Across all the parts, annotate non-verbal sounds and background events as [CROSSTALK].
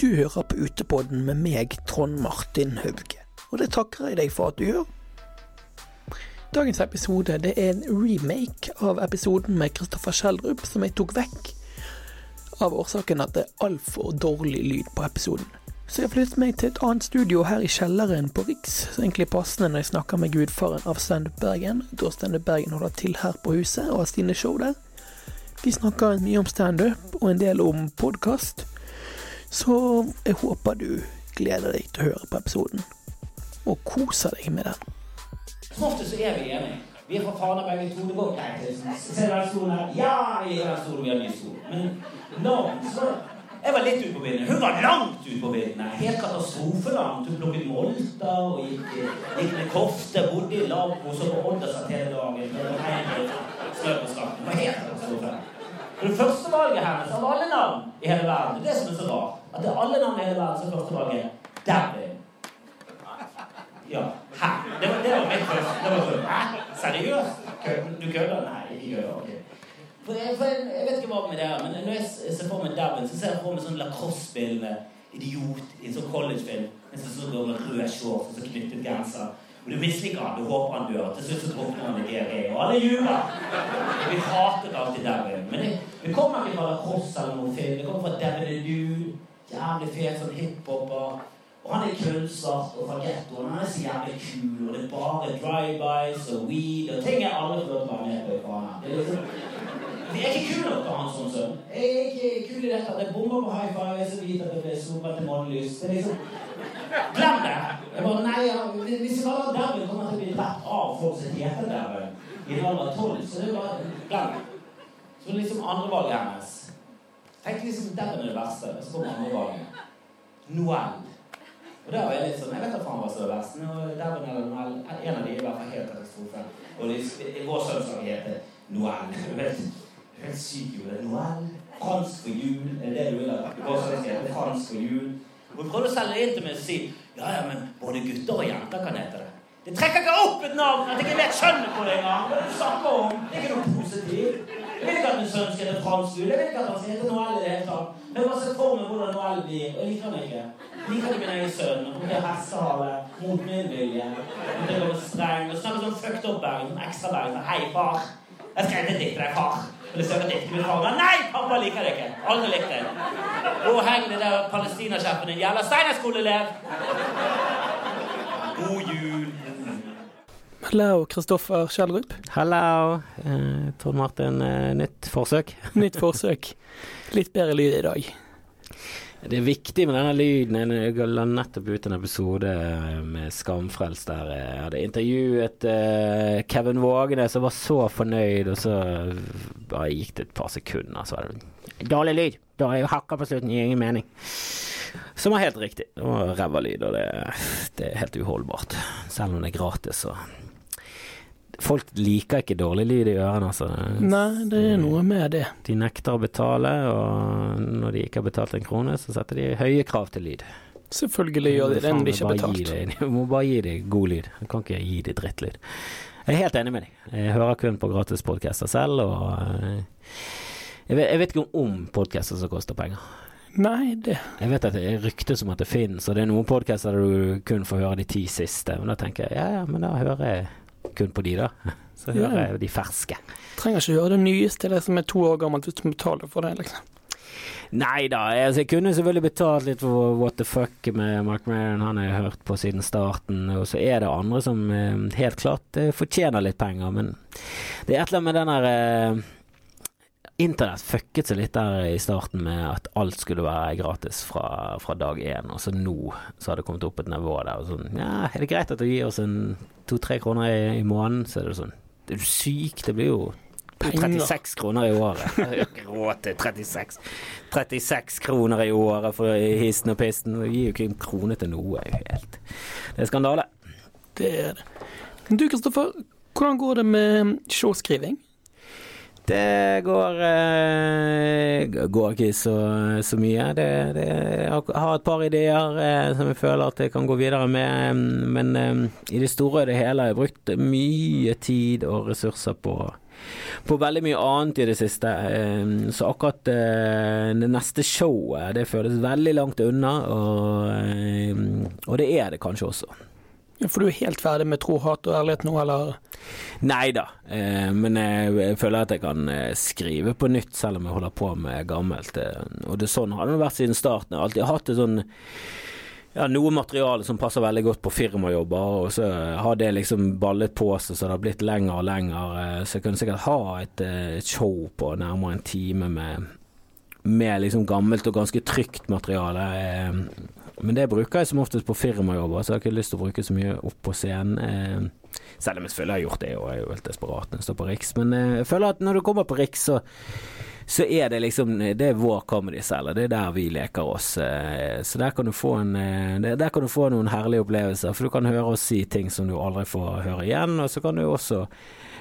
Du hører på Utepodden med meg, Trond Martin Hauge, og det takker jeg deg for at du gjør. Dagens episode det er en remake av episoden med Kristoffer Schjelderup som jeg tok vekk av årsaken at det er altfor dårlig lyd på episoden. Så jeg flyttet meg til et annet studio her i kjelleren på Riks, så egentlig passende når jeg snakker med gudfaren av Standup Bergen, da Standup Bergen holder til her på huset og har sine show der. Vi snakker mye om standup og en del om podkast, så jeg håper du gleder deg til å høre på episoden, og koser deg med den. Som ofte så er vi enige. Vi er fra meg begge to. Liksom. Ser du den stolen her? Ja, vi har den stolen. Vi har ny stol. Men nå, så Jeg var litt ute på vinden. Hun var langt ute på vinden. Helt katastrofelangt. Hun plukket molter og gikk, gikk med kofte. Bodde i lavvo, og på Oddasat hele dagen. Det var snø på skatten. Det var helt katastrofe. For det første valget hennes av alle navn i hele verden, det er det som er så rart, at det er alle navn i hele verden som kommer tilbake valget. Ja. Hæ? Det var, det var mitt første. Sånn, Hæ? Seriøst? Du kødder? Nei, ikke gjør okay. For jeg, for jeg, vet ikke hva med det er, men når jeg ser for meg Devin, så ser jeg for meg sånn lacrosse-spillende idiot i en sånn collegefilm. En sånn som går med rød shorts og så knyttet genser. Og du misliker han, du håper han dør. Til slutt så drukner han i diaré, og alle jubler. Vi hatet alltid Devin. Men det, det kommer ikke fra lacrosse eller noen film. Det kommer fra Dude. Jævlig fet sånn hiphoper. Og han er kullsvart og fra gettoen. Han er så jævlig kul, og det er bare drive-bys og weed og ting jeg aldri får lov med på i Fana. Det er vi er ikke kule nok han som sønn. Jeg er ikke kul i dette. Det Jeg bommer på high five, jeg er så vidt at det blir sopa til månelys. Det er liksom Glem det! Jeg bare, nei, ja, Hvis vi kaller Dervin, kommer til å bli rett av folk som heter Dervin i en alder av tolv. Så det er bare Glem det. Så liksom andrevalget hennes Tenk liksom Den er det verste, så andre andrevalget. Noel. Og der var jeg litt sånn Jeg vet da faen hva som er verst. Dervin eller Noel, en av de er i hvert fall helt katastrofe. Og liksom, vår søndag heter Noel. Du er helt syk jo. Det er Noel. Fransk for jul. Er det det du vil ha? Vår sønn skal hete fransk for jul. Hun prøvde å selge det inn til meg og si ja, ja, men både gutter og jenter kan hete det. Det trekker ikke opp et navn at jeg ikke vet kjønnet på det engang. Hva er det du snakker om? Det er ikke noe positivt. Jeg vil ikke at min sønn skal hete fransk jul. Jeg vil ikke at han skal hete Noel i det hele tatt. Men jeg bare ser for meg hvordan Noel blir, og jeg liker han ikke. Jeg liker ikke min egen sønn. Han kommer til hestehale mot min vilje. Han driver med streng og snakker sånn fucked up Bergen, sånn ekstra Bergen. Sånn, hei, far. Jeg skrev et dikt til deg, far. Og det søker dikt til min far. Men nei, pappa liker det ikke. Aldri likt det. Gå og heng det der palestinasjefen din. Jævla Steinerskoleelev. God jul. Hallo, Kristoffer Kjellrup. Hallo. Eh, Martin, eh, nytt forsøk. [LAUGHS] Nytt forsøk. Litt bedre lyd i dag. Det er viktig med denne lyden. Jeg la nettopp ut en episode med Skamfrelst der jeg hadde intervjuet eh, Kevin Vågene, som var så fornøyd, og så bare gikk det et par sekunder, så var det dårlig lyd. Da er jo hakka på slutten, gir ingen mening. Som var helt riktig. Det var ræva lyd, og det, det er helt uholdbart. Selv om det er gratis, så Folk liker ikke dårlig lyd i ørene, altså. Nei, det er noe med det. De nekter å betale, og når de ikke har betalt en krone, så setter de høye krav til lyd. Selvfølgelig gjør de det når de ikke har betalt. Du [LAUGHS] må bare gi dem god lyd. Du kan ikke gi dem drittlyd. Jeg er helt enig med deg. Jeg hører kun på gratis podcaster selv, og eh, jeg vet, ikke om podcaster som koster penger. Nei, det Jeg vet at det er rykter som at det finnes, og det er noen podcaster der du kun får høre de ti siste, men da tenker jeg ja ja, men da hører jeg kun på de, da. [LAUGHS] Så hører jeg jo de ferske. trenger ikke gjøre det nyeste, det som er to år gammelt, hvis du betale for det, liksom. Nei da, altså, jeg kunne selvfølgelig betalt litt for What the Fuck med Mark Maron, han har jeg hørt på siden starten, og så er det andre som eh, helt klart eh, fortjener litt penger, men det er et eller annet med den der eh, Internett fucket seg litt der i starten med at alt skulle være gratis fra, fra dag én, og så nå så har det kommet opp et nivå der og sånn Ja, er det greit at du gir oss en to-tre kroner i, i måneden, så er det sånn Er du syk? Det blir jo 36 kroner i året. [LAUGHS] Råd til 36 36 kroner i året for histen og pisten. Vi gir jo ikke en krone til noe. Det helt Det er skandale. Det er det. Du, Kristoffer, hvordan går det med showskriving? Det går eh, Går ikke så, så mye. Det, det, jeg har et par ideer eh, som jeg føler at jeg kan gå videre med, men eh, i det store og det hele har jeg brukt mye tid og ressurser på på veldig mye annet i det siste. Så akkurat det neste showet, det føles veldig langt unna, og, og det er det kanskje også. For du er helt ferdig med tro, hat og ærlighet nå, eller? Nei da, eh, men jeg føler at jeg kan eh, skrive på nytt selv om jeg holder på med gammelt. Eh, og det sånn har det vært siden starten. Jeg har alltid hatt et sånn ja, noe materiale som passer veldig godt på firmajobber, og så har det liksom ballet på seg så det har blitt lenger og lenger. Så jeg kunne sikkert ha et, et show på nærmere en time med, med liksom gammelt og ganske trygt materiale. Men det bruker jeg som oftest på firmajobber, så jeg har ikke lyst til å bruke så mye opp på scenen. Eh, selv om jeg selvfølgelig har gjort det, og jeg er jo helt desperat når jeg står på Riks. Men eh, jeg føler at når du kommer på Riks, så, så er det liksom Det er vår comedy-celle. Det er der vi leker oss. Eh, så der kan, en, der kan du få noen herlige opplevelser, for du kan høre oss si ting som du aldri får høre igjen. Og så kan du også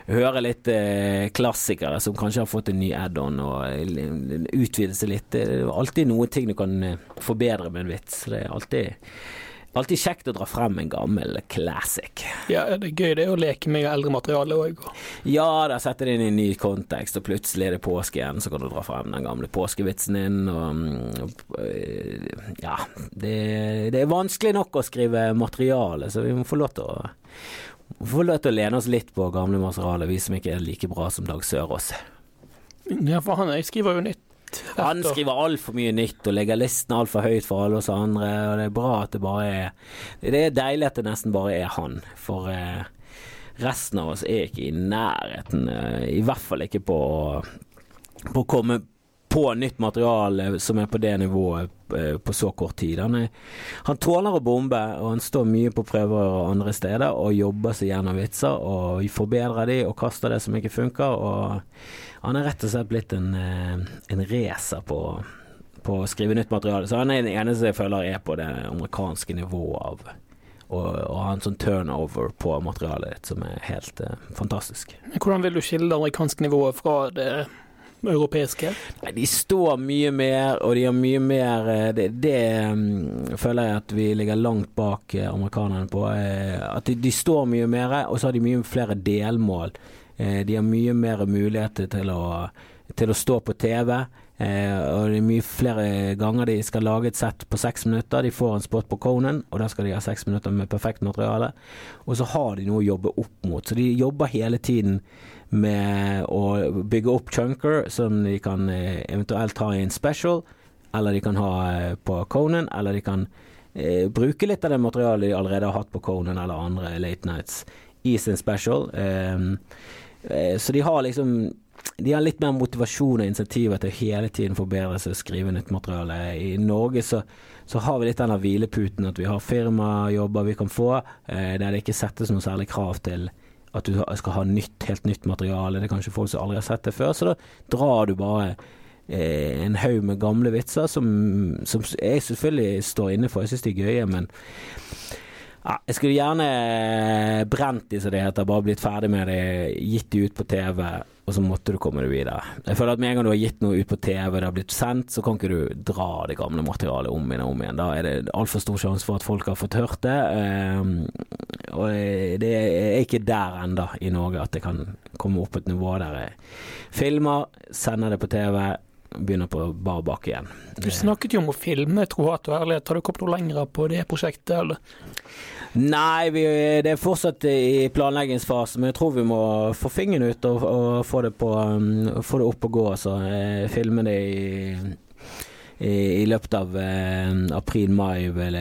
høre litt eh, klassikere som kanskje har fått en ny add-on og utvide seg litt. Det er alltid noen ting du kan eh, forbedre med en vits. Det er alltid Alltid kjekt å dra frem en gammel classic. Ja, det er gøy det å leke med eldre materiale òg. Ja, da setter det inn i en ny kontekst, og plutselig er det påske igjen, så kan du dra frem den gamle påskevitsen din, og, og Ja, det, det, er vanskelig nok å skrive materiale, så vi må få lov til å til å lene oss litt på gamle Maserale, vi som ikke er like bra som Dag Sørås. Ja, for han skriver jo nytt. Han skriver altfor mye nytt og legger listen altfor høyt for alle oss andre, og det er bra at det bare er Det er deilig at det nesten bare er han, for eh, resten av oss er ikke i nærheten, eh, i hvert fall ikke på, på å komme på nytt materiale som er på det nivået eh, på så kort tid. Han, er, han tåler å bombe, og han står mye på prøver og andre steder og jobber seg gjennom vitser og forbedrer de og kaster det som ikke funker. Og han er rett og slett blitt en, eh, en racer på, på å skrive nytt materiale. Så han er den eneste jeg føler er på det amerikanske nivået av og ha en sånn turnover på materialet ditt som er helt eh, fantastisk. Hvordan vil du skille det amerikanske nivået fra det europeiske? Nei, de står mye mer, og de har mye mer eh, Det, det um, føler jeg at vi ligger langt bak uh, amerikanerne på. Uh, at de, de, står mye mer, og så har de mye flere delmål. De har mye mer muligheter til å, til å stå på TV. og det er mye flere ganger de skal lage et sett på seks minutter. De får en spot på Conan, og da skal de ha seks minutter med perfekt materiale. Og så har de noe å jobbe opp mot. Så de jobber hele tiden med å bygge opp chunker som de kan eh, eventuelt ha i en special, eller de kan ha eh, på Conan, eller de kan eh, bruke litt av det materialet de allerede har hatt på Conan eller andre Late Nights i sin special. Eh, så de har liksom de har litt mer motivasjon og insentiver til å hele tiden forbedre seg og skrive nytt materiale. I Norge så, så har vi litt den hvileputen at vi har firmajobber vi kan få, eh, der det ikke settes noe særlig krav til at du skal ha nytt, helt nytt materiale. Det er kanskje folk som aldri har sett det før. Så da drar du bare eh, en haug med gamle vitser som, som, jeg selvfølgelig står inne for. Jeg syns de er gøye, men ja, jeg skulle gjerne brent de, som det heter. Bare blitt ferdig med det, gitt de ut på TV og så måtte du komme deg videre. Jeg føler at med en gang du har gitt noe ut på TV, det har blitt sendt, så kan ikke du dra det gamle materialet om igjen og om igjen. Da er det altfor stor sjanse for at folk har fått hørt det. Um, og det er ikke der enda i Norge at det kan komme opp et nivå der jeg filmer, sender det på TV, begynner på bar bakke igjen. Du snakket jo om å filme Tro, hat og ærlighet. Har du kommet noe lenger på det prosjektet, eller? Nei, vi, det er fortsatt i planleggingsfasen, men jeg tror vi må få fingeren ut og, og få, det på, um, få, det opp og gå. Altså. Filme det i, i, i løpet av eh, april-mai, vil,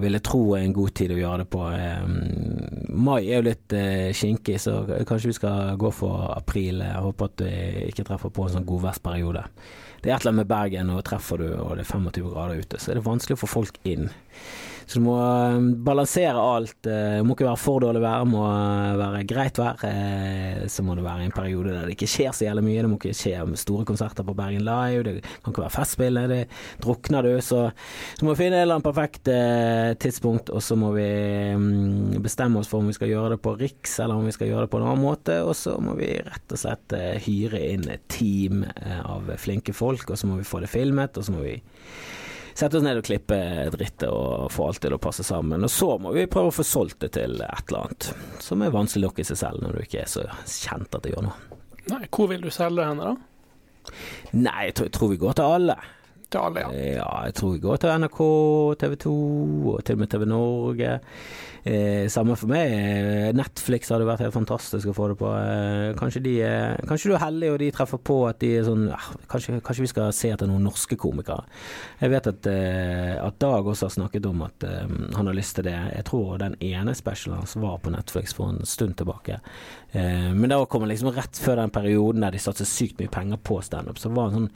vil, jeg tro er en god tid å gjøre det på. Eh, mai er jo litt eh, kinkig, så kanskje vi skal gå for april. Jeg håper at vi ikke treffer på en sånn godværsperiode. Det er et eller annet med Bergen, og treffer du og det er 25 grader ute, så er det vanskelig å få folk inn. Så du må eh, balansere alt. Det eh, må ikke være for dårlig vær, det må eh, være greit vær. Så må det være en periode der det ikke skjer så jævlig mye. Det må ikke skje store konserter på Bergen Live. Det kan ikke være festspill. Det drukner du. Så, så må finne et eller annet perfekt tidspunkt, og så må vi mm, bestemme oss for om vi skal gjøre det på Riks, eller om vi skal gjøre det på en annen måte. Og så må vi rett og slett hyre inn et team av flinke folk, og så må vi få det filmet, og så må vi sette oss ned og klippe drittet og få alt til å passe sammen. Og så må vi prøve å få solgt det til et eller annet, som er vanskelig nok i seg selv når du ikke er så kjent at det gjør noe. Nei, hvor vil du selge henne, da? Nei, jeg tror, jeg tror vi går til alle. Til alle, ja. Ja, jeg tror vi går til NRK, TV 2 og til og med TV Norge. Eh, samme for meg. Eh, Netflix hadde vært helt fantastisk å få det på. Eh, kanskje, de, eh, kanskje du er heldig og de treffer på at de er sånn ja, kanskje, kanskje vi skal se etter noen norske komikere. Jeg vet at, eh, at Dag også har snakket om at eh, han har lyst til det. Jeg tror den ene specialen hans var på Netflix for en stund tilbake. Men det kom liksom rett før den perioden der de satset sykt mye penger på standup. Så var en sånn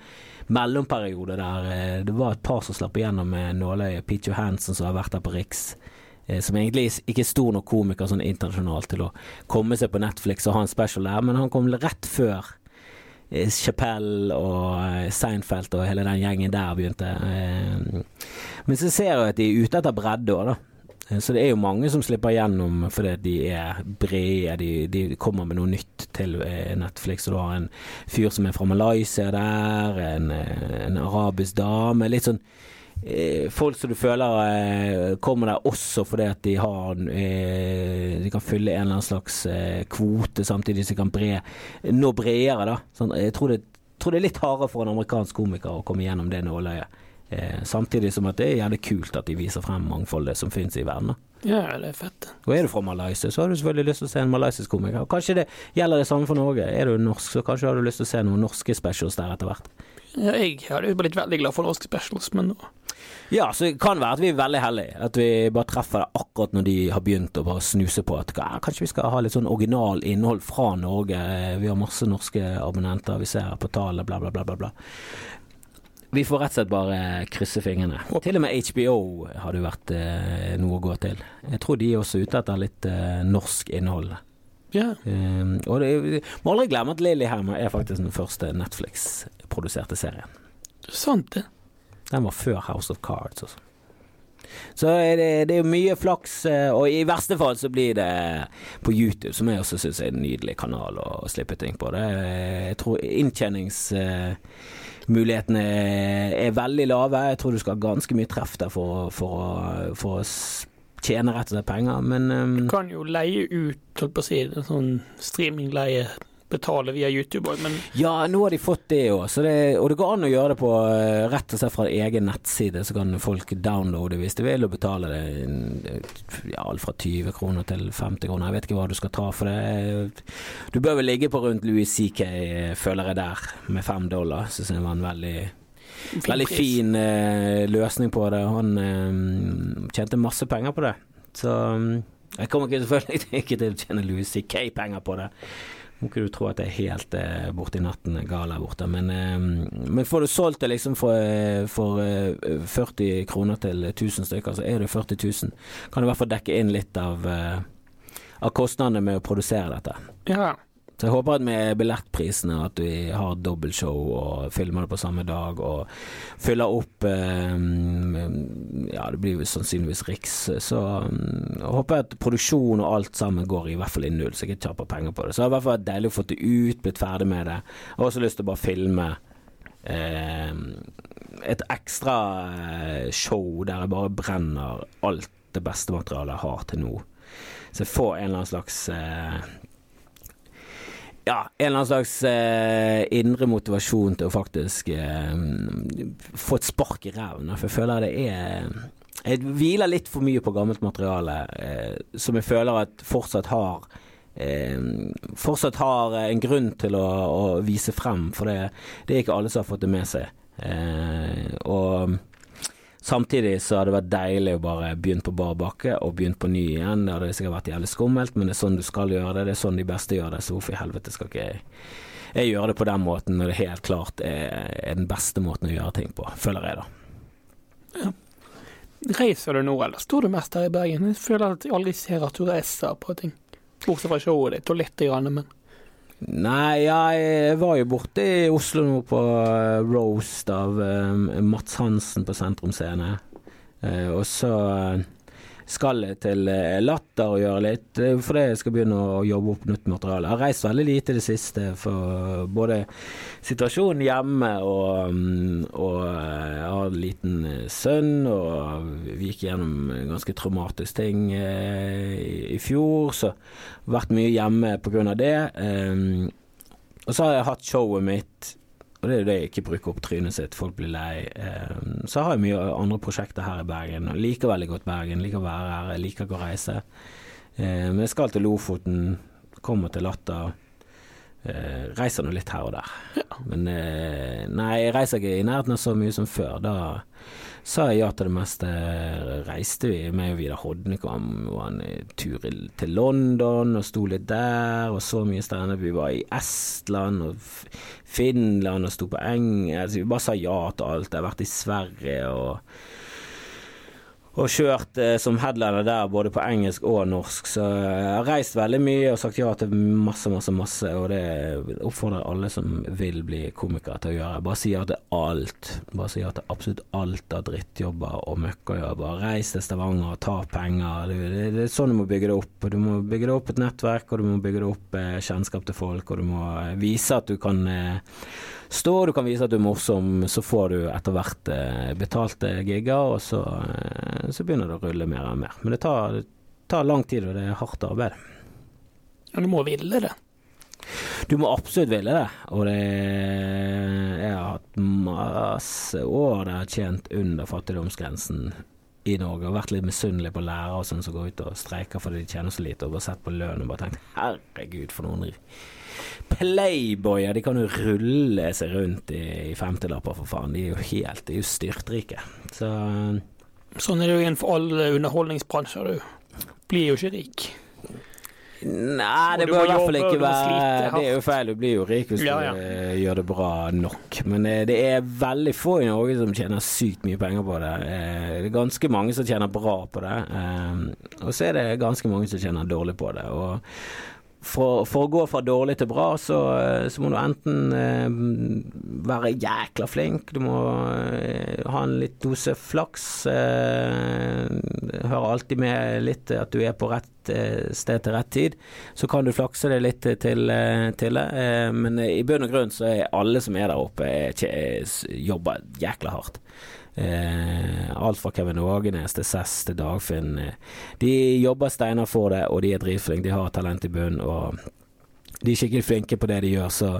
mellomperiode der eh, det var et par som slapp igjennom med nåløyet. Pete Johansen som har vært der på Riks. eh, Som egentlig ikke er stor nok komiker sånn internasjonalt til å komme seg på Netflix og ha en special der, men han kom rett før Chapelle og eh, Seinfeld og hele den gjengen der begynte. Eh, Men så ser jeg at de er ute etter bredde òg, da. Eh, Så det er jo mange som slipper gjennom fordi de er brede, de, de kommer med noe nytt til eh, Netflix. Og du har en fyr som er fra Malaysia der, en, eh, en arabisk dame. Litt sånn folk som du føler kommer der også fordi at de har De kan fylle en eller annen slags kvote, samtidig som de kan bre, nå bredere, da. Sånn, jeg tror det, tror det er litt hardere for en amerikansk komiker å komme gjennom det nåløyet. Eh, samtidig som at det er jævlig kult at de viser frem mangfoldet som finnes i verden. Ja, det er fett. Og er du fra Malaysia, så har du selvfølgelig lyst til å se en malaysisk komiker. Kanskje det gjelder det samme for Norge. Er du norsk, så kanskje har du lyst til å se noen norske specials der etter hvert. Ja, jeg hadde blitt veldig glad for norske specials, men nå Ja, så det kan være at vi er veldig heldige. At vi bare treffer det akkurat når de har begynt å bare snuse på at ja, kanskje vi skal ha litt sånn original innhold fra Norge. Vi har masse norske abonnenter, vi ser på tallet, bla, bla, bla, bla. Vi får rett og slett bare krysse fingrene. Til og med HBO har det vært eh, noe å gå til. Jeg tror de er også ute etter litt eh, norsk innhold. Ja. Um, og det må aldri glemme at Lillehammer er faktisk den første Netflix-produserte serien. Er sant, det. Den var før House of Cards. Også. Så er det, det er jo mye flaks, eh, og i verste fall så blir det på YouTube, som jeg også syns er en nydelig kanal å slippe ting på. Det, jeg tror inntjeningsmulighetene er veldig lave. Jeg tror du skal ha ganske mye treff der for, for, for å tjene rett og slett penger, men um, Du kan jo leie ut, holdt på å si, en sånn streamingleie, betale via YouTube òg, men Ja, nå har de fått det òg, og det går an å gjøre det på eh, rett og slett fra egen nettside. Så kan folk downloade hvis de vil, og betale det eh, ja, alt fra 20 kroner til 50 kroner. Jeg vet ikke hva du skal ta for det. Du bør vel ligge på rundt Louis CK, eh, føler jeg der, med fem dollar. Syns jeg var en veldig fin Veldig fin eh, løsning på det. Han eh, tjente masse penger på det. Så mm, jeg kommer ikke selvfølgelig ikke til å tjene Louis C.K. penger på det. Må ikke du tro at det er helt eh, borti natten gal her borte. Men, eh, men får du solgt det liksom for, eh, for eh, 40 kroner til 1000 stykker, så er det 40 000. Kan du i hvert fall dekke inn litt av, eh, av kostnadene med å produsere dette. Ja. Så jeg håper at med billettprisene at vi har dobbeltshow og filmer det på samme dag og fyller opp eh, Ja, det blir jo sannsynligvis Riks. Så mm, jeg håper at produksjon og alt sammen går i hvert fall i null, så jeg ikke taper penger på det. Så det har i hvert fall vært deilig å få det ut, blitt ferdig med det. Jeg har også lyst til å bare filme eh, et ekstra eh, show der jeg bare brenner alt det beste materialet jeg har til nå. Så jeg får en eller annen slags eh, ja, en eller annen slags eh, indre motivasjon til å faktisk eh, få et spark i ræven. For jeg føler det er Jeg hviler litt for mye på gammelt materiale eh, som jeg føler at fortsatt har eh, fortsatt har en grunn til å, å vise frem, for det, det er ikke alle som har fått det med seg. Eh, og Samtidig så hadde det vært deilig å bare begynne på bar bakke og begynne på ny igjen. Det hadde sikkert vært jævlig skummelt, men det er sånn du skal gjøre det. Det er sånn de beste gjør det, så hvorfor i helvete skal ikke jeg, jeg gjøre det på den måten når det helt klart er, er den beste måten å gjøre ting på, føler jeg da. Reiser du nå, eller står du mest her i Bergen? Jeg føler at jeg aldri ser at du reiser på ting. Bortsett fra showet ditt, og lite men Nei, ja, jeg var jo borte i Oslo nå på eh, roast av eh, Mats Hansen på Sentrum Scene. Eh, og så eh, skal til eh, Latter og gjøre litt, For fordi jeg skal begynne å jobbe opp nytt materiale. Jeg har reist veldig lite i det siste for både situasjonen hjemme og, mm, og eh, jeg har en liten eh, sønn, og vi gikk gjennom en ganske traumatisk ting eh, i, fjor, så vært mye hjemme av det. Eh, og så har jeg hatt showet mitt, og det er jo det jeg ikke bruker opp trynet sitt, folk blir lei. Eh, så har jeg mye andre prosjekter her i Bergen, og liker veldig godt Bergen, liker å være her, jeg liker ikke å reise. Eh, men jeg skal til Lofoten, kommer til Latter. Eh, reiser nå litt her og der. Men eh, nei, jeg reiser ikke i nærheten av så mye som før. Da sa jeg ja til det meste. Reiste vi med Vidar Hodnekvam og en tur til London og sto litt der og så mye steder. Vi var i Estland og Finland og sto på engelsk. Vi bare sa ja til alt. Jeg har vært i Sverige og og kjørt eh, som headliner der både på engelsk og norsk. Så jeg har reist veldig mye og sagt ja til masse, masse, masse. Og det oppfordrer alle som vil bli komikere til å gjøre. Bare si ja til alt. Bare si ja til absolutt alt av drittjobber og møkkajobber. Reis til Stavanger, ta penger. Det, det, det er sånn du må bygge det opp. Du må bygge det opp et nettverk, og du må bygge det opp eh, kjennskap til folk, og du må eh, vise at du kan eh, stå, du kan vise at du er morsom, så får du etter hvert eh, betalte gigger, og så, eh, så begynner det å rulle mer og mer. Men det tar, det tar lang tid, og det er hardt arbeid. Men du må ville det. Du må absolutt ville det, og det Jeg har hatt masse år der jeg har tjent under fattigdomsgrensen i Norge, og vært litt misunnelig på lærere og sånn som går ut og streiker fordi de tjener så lite, og bare sett på lønn og bare tenkt herregud, for noen playboyer, de kan jo rulle seg rundt i, i femtilapper, for faen. De er jo helt De er jo styrtrike. Så Sånn er det jo innenfor alle underholdningsbransjer, du. Blir jo ikke rik. Nei, det bør i hvert fall ikke være Det er jo feil, du blir jo rik hvis Ja, ja. du eh, gjør det bra nok. Men eh, det er veldig få i Norge som tjener sykt mye penger på det. Eh, det er ganske mange som tjener bra på det, og så er det ganske mange som tjener dårlig på det. Og for, for å gå fra dårlig til bra, så, eh, så må du enten eh, være jækla flink, du må eh, ha en litt dose flaks. Eh, hører alltid med litt at du er på rett eh, sted til rett tid. Så kan du flakse det litt til, eh, til det, men i bunn og grunn så er alle som er der oppe, er, er, jobber jækla hardt. Eh, alt fra Kevin Ågenes til Cess til Dagfinn. Eh, de jobber steiner for det, og de er dritflinke. De har talent i bunn, og de er skikkelig flinke på det de gjør, så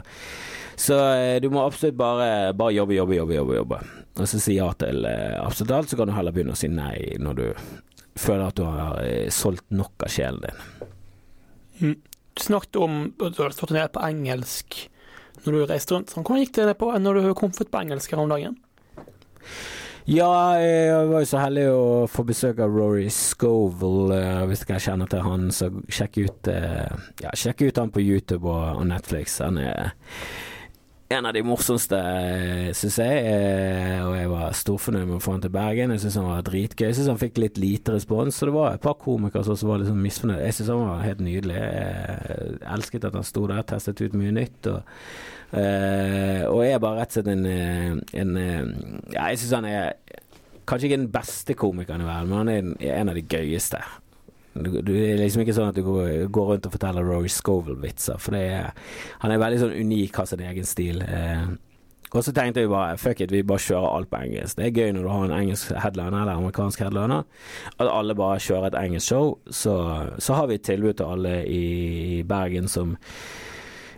så eh, du må absolutt bare, bare jobbe, jobbe, jobbe, jobbe, jobbe. Og så si ja til absolutt alt, så kan du heller begynne å si nei når du føler at du har solgt nok av sjelen din. Du snakket om at du hadde stått ned på engelsk når du reiste rundt. Sånn, Hvordan gikk det på når du kom ut på engelsk her om dagen? Ja, jeg var jo så heldig å få besøk av Rory Scovel. eh, Hvis dere kjenner til han, så sjekk ut, eh, ja, sjekk ut han på YouTube og, og Netflix. Han er en av de morsomste, syns jeg. eh, Og jeg var storfornøyd med å få han til Bergen. Jeg syns han var dritgøy. Jeg syns han fikk litt lite respons, så det var et par komikere som var litt sånn misfornøyd. Jeg syns han var helt nydelig. Jeg elsket at han sto der, testet ut mye nytt. og og jeg er bare rett og slett en, eh, en eh, Ja, jeg syns han er kanskje ikke den beste komikeren i verden, men han er en av de gøyeste. Du, du, det er liksom ikke sånn at du går, går rundt og forteller Rory Scovel-vitser, for det er, han er veldig sånn unik, har sin egen stil. Eh, og så tenkte vi bare fuck it, vi bare kjører alt på engelsk. Det er gøy når du har en engelsk headliner eller amerikansk headliner, at alle bare kjører et engelsk show. Så, så har vi et tilbud til alle i Bergen som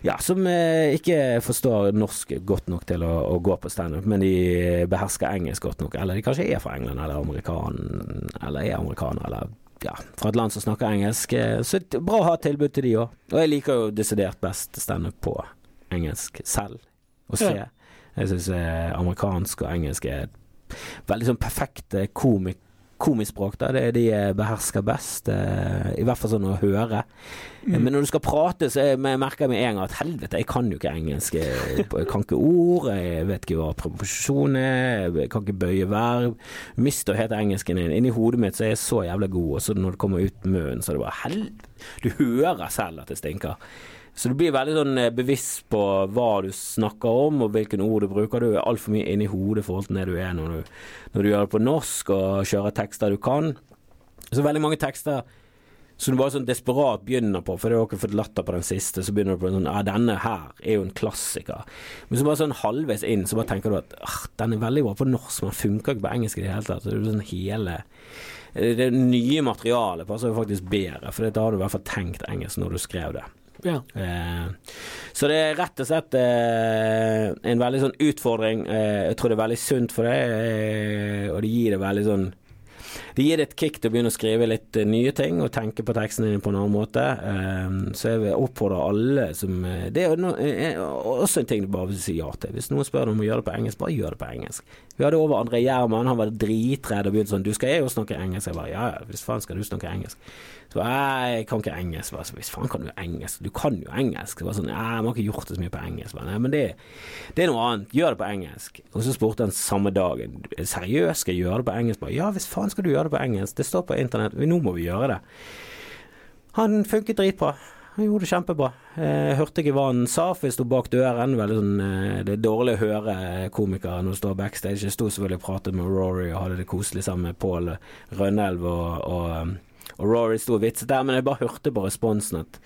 ja, som eh, ikke forstår norsk godt nok til å, å gå på standup, men de behersker engelsk godt nok. Eller de kanskje er fra England eller amerikan, eller er amerikaner, eller ja, fra et land som snakker engelsk. Eh, Så det er bra å ha tilbud til de òg. Og jeg liker jo desidert best standup på engelsk selv, å se. Ja. Jeg syns eh, amerikansk og engelsk er veldig sånn perfekte komik komispråk. Da. Det er de jeg behersker best, eh, i hvert fall sånn å høre. Mm. Men når du skal prate, så jeg, jeg merker jeg med en gang at helvete, jeg kan jo ikke engelsk. Jeg, jeg kan ikke ord, jeg vet ikke hva preposisjon er, jeg kan ikke bøye verb. Mister helt engelsken inn. Inni hodet mitt så er jeg så jævlig god, og så når det kommer ut munnen, så er det bare helvete. Du hører selv at det stinker. Så du blir veldig sånn eh, bevisst på hva du snakker om, og hvilke ord du bruker. Du er altfor mye inni hodet i forhold til det du er når du, når du gjør det på norsk og kjører tekster du kan. Så veldig mange tekster som du bare sånn desperat begynner på, for du har ikke fått latter på den siste, så begynner du på sånn Ja, denne her er jo en klassiker. Men så bare sånn halvveis inn, så bare tenker du at ah, den er veldig bra på norsk, men funker ikke på engelsk i det hele tatt. Så det er sånn hele det nye materialet passer jo faktisk bedre, for da har du i hvert fall tenkt engelsk når du skrev det. Ja. Eh, så det er rett og slett eh, en veldig sånn utfordring. Eh, jeg tror det er veldig sunt for deg, eh, og det gir det veldig sånn det gir det et kick til å begynne å skrive litt eh, nye ting og tenke på tekstene dine på en annen måte. Eh, så jeg vil oppfordre alle som Det er også en ting du bare vil si ja til. Hvis noen spør deg om å gjøre det på engelsk, bare gjør det på engelsk. Vi hadde over André Gjerman, han var dritredd og begynte sånn Du skal jeg jo snakke engelsk? Jeg bare ja ja, hvis faen skal du snakke engelsk? Så jeg, kan ikke engelsk. Så, hvis faen kan du engelsk? Du kan jo engelsk. Så sånn, jeg har ikke gjort det så mye på engelsk. Bare, men det, det, er noe annet. Gjør det på engelsk. Og så spurte han samme dagen seriøst, skal jeg gjøre det på engelsk? Ja, hvis faen skal du gjøre det på engelsk? Det står på internett. Nå må vi gjøre det. Han funket dritbra. Han gjorde det kjempebra. Jeg hørte ikke hva han sa, for jeg sto bak døren. Veldig sånn, det er dårlig å høre komikere når du står backstage. Jeg sto selvfølgelig og pratet med Rory og hadde det koselig sammen med Pål Rønnelv og, og og Rory sto og vitset der, men jeg bare hørte på responsen at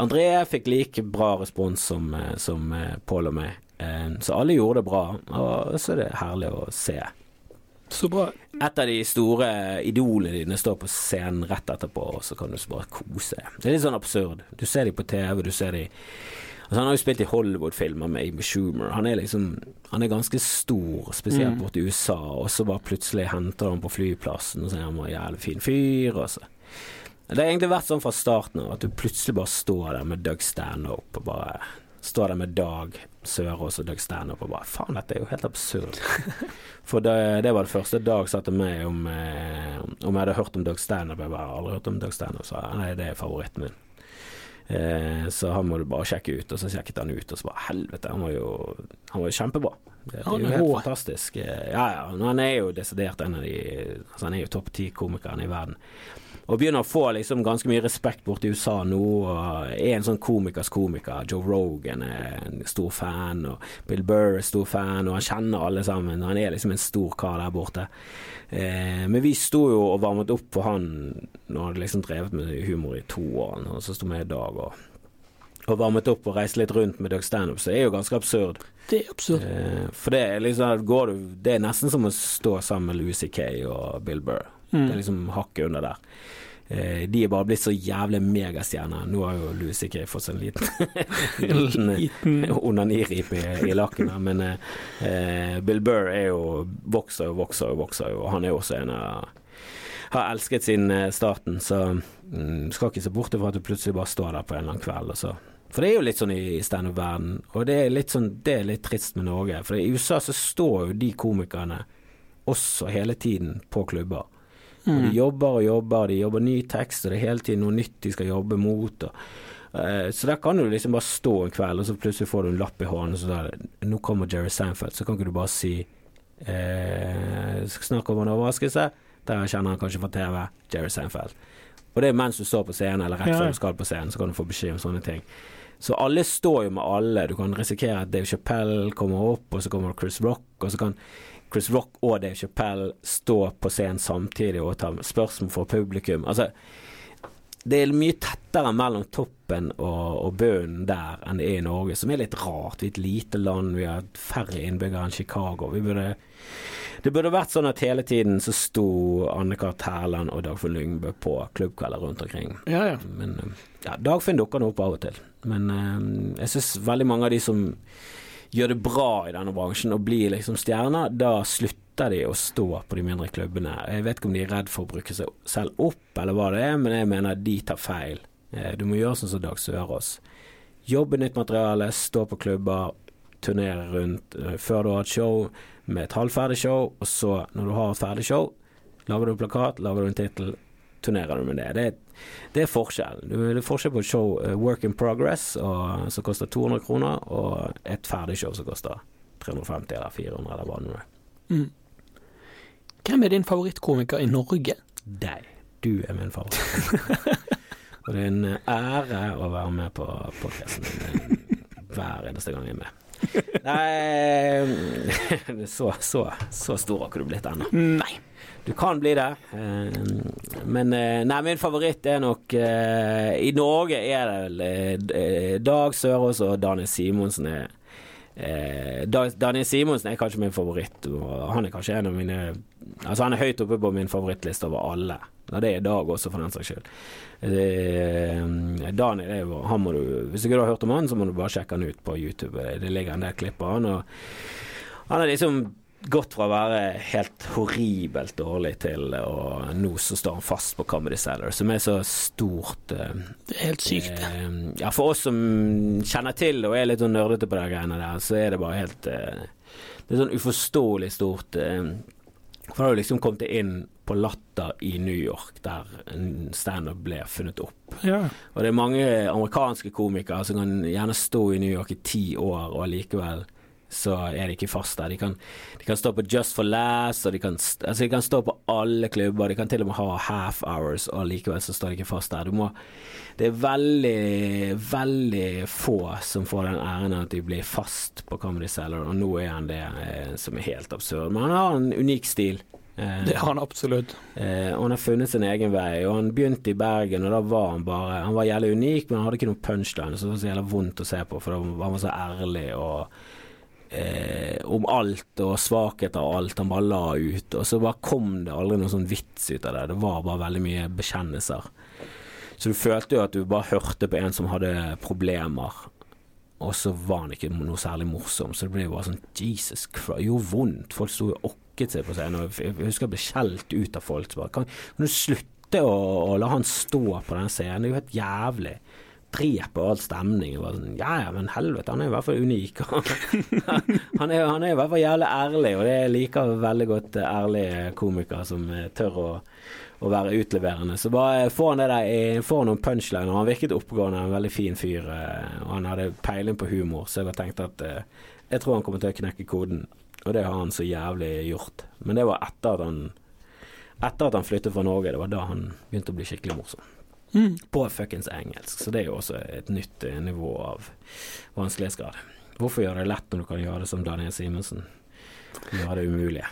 André fikk like bra respons som, eh, som eh, Pål og meg. Eh, så alle gjorde det bra, og så er det herlig å se. Så bra. Et av de store idolene dine står på scenen rett etterpå, og så kan du bare kose deg. Det er litt sånn absurd. Du ser dem på TV, du ser dem Altså, han har jo spilt i Hollywood-filmer med Amy Schumer. Han er liksom Han er ganske stor, spesielt mm. borte i USA, og så bare plutselig henter han på flyplassen, og så er han en jævlig fin fyr, og så det har egentlig vært sånn fra starten av, at du plutselig bare står der med Doug Stanhope og bare Står der med Dag Sørås og Doug Stanhope og bare Faen, dette er jo helt absurd. [LAUGHS] For det, det var det første Dag sa til meg om, eh, om jeg hadde hørt om Doug Stanhope. Jeg bare aldri hørt om Doug Stanhope, sa nei, det er favoritten min. Eh, så han må du bare sjekke ut. Og så sjekket han ut, og så bare helvete, han var jo, han var jo kjempebra. Det er jo helt fantastisk. Ja ja, han er jo desidert en av de altså Han er jo topp ti-komikerne i verden og begynner å få liksom ganske mye respekt borte i USA nå. Og er en sånn komikers komiker. Joe Rogan er en stor fan, og Bill Burr er stor fan, og han kjenner alle sammen. Han er liksom en stor kar der borte. Eh, men vi sto jo og varmet opp for han når han hadde liksom drevet med humor i to år, og så sto vi i dag og og varmet opp og reist litt rundt med Doug Standup, så det er jo ganske absurd. Det er absurd. Eh, for det er liksom går du, Det er nesten som å stå sammen med Louis C.K. og Bill Burr. Mm. Det er liksom hakket under der. Eh, de er bare blitt så jævlig megastjerner. Nå har jo Louis C.K. fått seg en liten, [LAUGHS] liten onanirip i, i lakken, men eh, Bill Burr er jo vokser og vokser og vokser, og han er jo også en av har elsket sin eh, starten, så mm, skal ikke se bort fra at du plutselig bare står der på en eller annen kveld. Og så. For det er jo litt sånn i standup-verden, og det er sånn Det er litt trist med Norge. For i USA så står jo de komikerne også hele tiden på klubber. Og de mm. jobber og jobber, de jobber ny tekst, og det er hele tiden noe nytt de skal jobbe mot. Og, uh, så der kan du liksom bare stå en kveld, og så plutselig får du en lapp i hånden, og så der Nå kommer Jerry Seinfeld', så kan ikke du bare si uh, Snakk om en overraskelse. Der kjenner han kanskje fra TV. Jerry Sanfeld. Og det er mens du står på scenen, eller rett før du skal på scenen, så kan du få beskjed om sånne ting. Så alle står jo med alle. Du kan risikere at Dave Chappelle kommer opp, og så kommer Chris Rock, og så kan Chris Rock og Dave Chappelle stå på scenen samtidig og ta spørsmål fra publikum. Altså, det er mye tettere mellom toppen og, og bunnen der enn det er i Norge, som er litt rart. Vi er et lite land, vi har færre innbyggere enn Chicago. Burde, det burde vært sånn at hele tiden så sto Anne-Kat. Hærland og Dagfinn Lyngbø på klubbkvelder rundt omkring. Ja, ja. Men ja, Dagfinn dukker nå opp av og til. Men um, jeg syns veldig mange av de som gjør det bra i denne bransjen og blir liksom stjerner, da slutter de å stå på de mindre klubbene. Jeg vet ikke om de er redd for å bruke seg selv opp, eller hva det er, men jeg mener de tar feil. Eh, du må gjøre sånn som Dag Sørås. Jobbe nytt materiale, stå på klubber, turnere rundt eh, før du har et show med et halvferdig show, og så, når du har et ferdig show, lager du plakat, lager du en tittel, turnerer du med det. Det er det er forskjell. Det er forskjell på et show uh, Work in Progress og, som koster 200 kroner, og et ferdig show som koster 350 eller 400 eller hva det nå er. Mm. Hvem er din favorittkomiker i Norge? Deg. Du er min favoritt. [LAUGHS] og det er en ære å være med på podkasten hver eneste gang jeg er med. [LAUGHS] Nei [LAUGHS] så, så, så stor har ikke du blitt ennå. Nei. Du kan bli det. Eh, men eh, nei, min favoritt er nok eh, I Norge er det vel Dag Sørås og Daniel Simonsen. er Daniel Simonsen er kanskje min favoritt. Han er kanskje en av mine Altså Han er høyt oppe på min favorittliste over alle. Og det er i dag også, for den saks skyld. Daniel er jo han må du, Hvis ikke du har hørt om han, så må du bare sjekke han ut på YouTube. Det ligger en del klipp av han. Og han er liksom gått fra å være helt horribelt dårlig til og nå så står han fast på Comedy Cellar, som er så stort uh, Det er helt sykt. Uh, Ja, for oss som kjenner til og er litt sånn nerdete på de greiene der, så er det bare helt uh, Det er sånn uforståelig stort. For da har du liksom kommet inn på Latter i New York, der en standup ble funnet opp. Ja. Og det er mange amerikanske komikere som kan gjerne stå i New York i ti år, og allikevel så er de ikke fast der. De kan, de kan stå på Just for Last, og de kan, altså de kan stå på alle klubber. De kan til og med ha half hours, og likevel så står de ikke fast der. Du må, det er veldig, veldig få som får den æren at de blir fast på Comedy Cellar, og nå er han det, eh, som er helt absurd. Men han har en unik stil. Eh, Det har han absolutt. Eh, og han har funnet sin egen vei. Og han begynte i Bergen, og da var han bare Han var jævlig unik, men han hadde ikke noen punchline, så det var så jævlig vondt å se på, for han var så ærlig og eh, om alt og svakheter og alt. Han bare la ut, og så bare kom det aldri noen sånn vits ut av det. Det var bare veldig mye bekjennelser. Så du følte jo at du bare hørte på en som hadde problemer. Og så var han ikke noe særlig morsom, så det ble jo bare sånn Jesus Christ, det gjorde vondt. Folk sto og okket seg på scenen. og Jeg husker jeg ble skjelt ut av folk. Så bare, kan, kan du slutte å, å la han stå på den scenen? Det er jo helt jævlig. Dreper all stemning. Var Sånn, ja men helvete, han er i hvert fall unik. [LAUGHS] han, er, han er i hvert fall jævlig ærlig, og det liker veldig godt eh, ærlige komikere som eh, tør å å være utleverende. Så bare får han det der i- får han noen punchliner. Han virket oppegående, en veldig fin fyr, eh, og han hadde peiling på humor, så jeg har tenkt at eh, jeg tror han kommer til å knekke koden. Og det har han så jævlig gjort. Men det var etter at han Etter at han flyttet fra Norge, det var da han begynte å bli skikkelig morsom. Mm. På fuckings engelsk. Så det er jo også et nytt eh, nivå av vanskelighetsgrad. Hvorfor gjøre det lett når du kan gjøre det som Daniel Simonsen? Gjøre det umulige.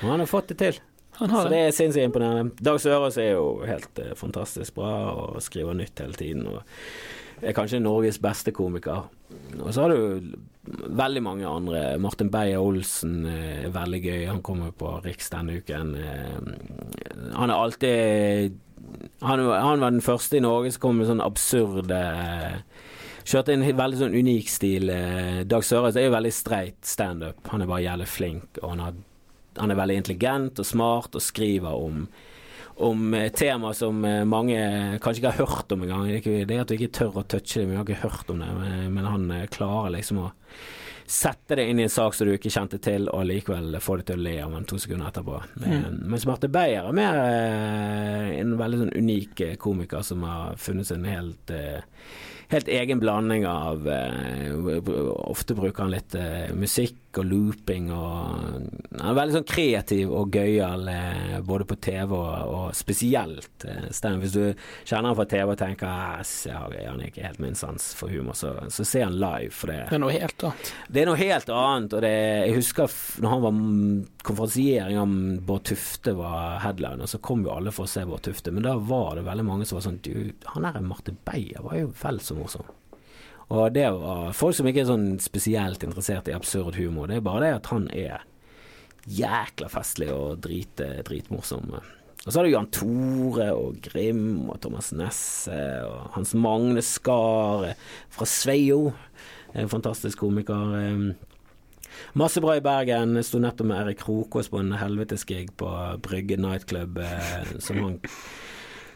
Og han har fått det til. Så det det. er sinnssykt imponerende. Dag Sørås er jo helt eh, fantastisk bra og skriver nytt hele tiden. Og er kanskje Norges beste komiker. Og så har du veldig mange andre. Martin Beyer-Olsen eh, er veldig gøy. Han kommer på Riks denne uken. Eh, han er alltid han, han var den første i Norge som kom med sånn absurd eh, Kjørte en veldig sånn unik stil. eh. Dag Sørås er jo veldig streit standup. Han er bare jævlig flink, og han har han er veldig intelligent og smart og skriver om om eh, tema som mange kanskje ikke har hørt om engang. Det er at du ikke tør å touche det, men jeg har ikke hørt om det. Men, han klarer liksom å sette det inn i en sak som du ikke kjente til, og likevel få det til å le av den to sekunder etterpå. Men, Mens Marte Beyer er mer eh, en veldig sånn unik eh, komiker som har funnet sin helt eh, Helt egen blanding av Ofte bruker han litt eh, musikk og looping og Han er veldig sånn kreativ og gøyal eh, både på TV og, og spesielt Stein. Hvis du kjenner han fra TV og tenker «Ah, ja, han er ikke helt min sans for humor, så, så ser han live. For det, Det er noe helt annet. det er noe helt annet, og det, jeg husker når han var konferansiering om Bård Tufte var headliner, så kom jo alle for å se Bård Tufte, men da var det veldig mange som var sånn Du, han der Marte Beyer var jo vel så morsom. Og det var folk som ikke er sånn spesielt interessert i absurd humor, det er bare det at han er jækla festlig og drite, dritmorsom. Og så har du Jan Tore og Grim og Thomas Nesse og Hans Magne Skar fra Sveio. En fantastisk komiker. Masse bra i Bergen. Jeg sto nettopp med Erik Krokås på en helvetesgig på Brygge nightclub, eh, som han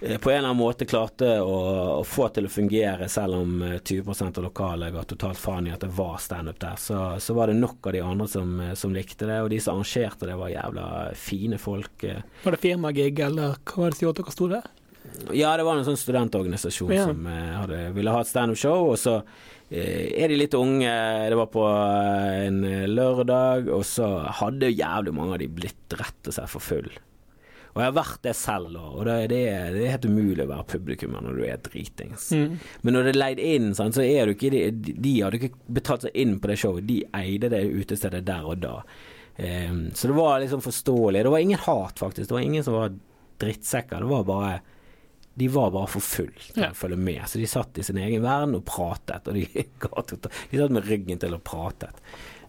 på en eller annen måte klarte å, å få til å fungere, selv om eh, 20 av lokalet ga totalt faen i at det var standup der. Så, så var det nok av de andre som, eh, som likte det, og de som arrangerte det, var jævla fine folk. eh. Var det firmagig, eller hva var det som gjorde at dere sto der? Ja, det var en sånn studentorganisasjon Ja. som eh, hadde, ville ha et standup-show, og så eh, er de litt unge. Det var på eh, en eh, lørdag, og så hadde jævlig mange av de blitt rett og slett for full. Og jeg har vært det selv, og det, det, er, det er helt umulig å være publikummer når du er dritings. Mm. Men når det er leid inn, sånn, så er du ikke de, de hadde ikke betalt seg inn på det showet. De eide det utestedet der og da. Um, så det var liksom forståelig. Det var ingen hat, faktisk. Det var ingen som var drittsekker. Det var bare De var bare for full til Ja. å følge med. Så de satt i sin egen verden og pratet, og de, [LAUGHS] de satt med ryggen til og pratet.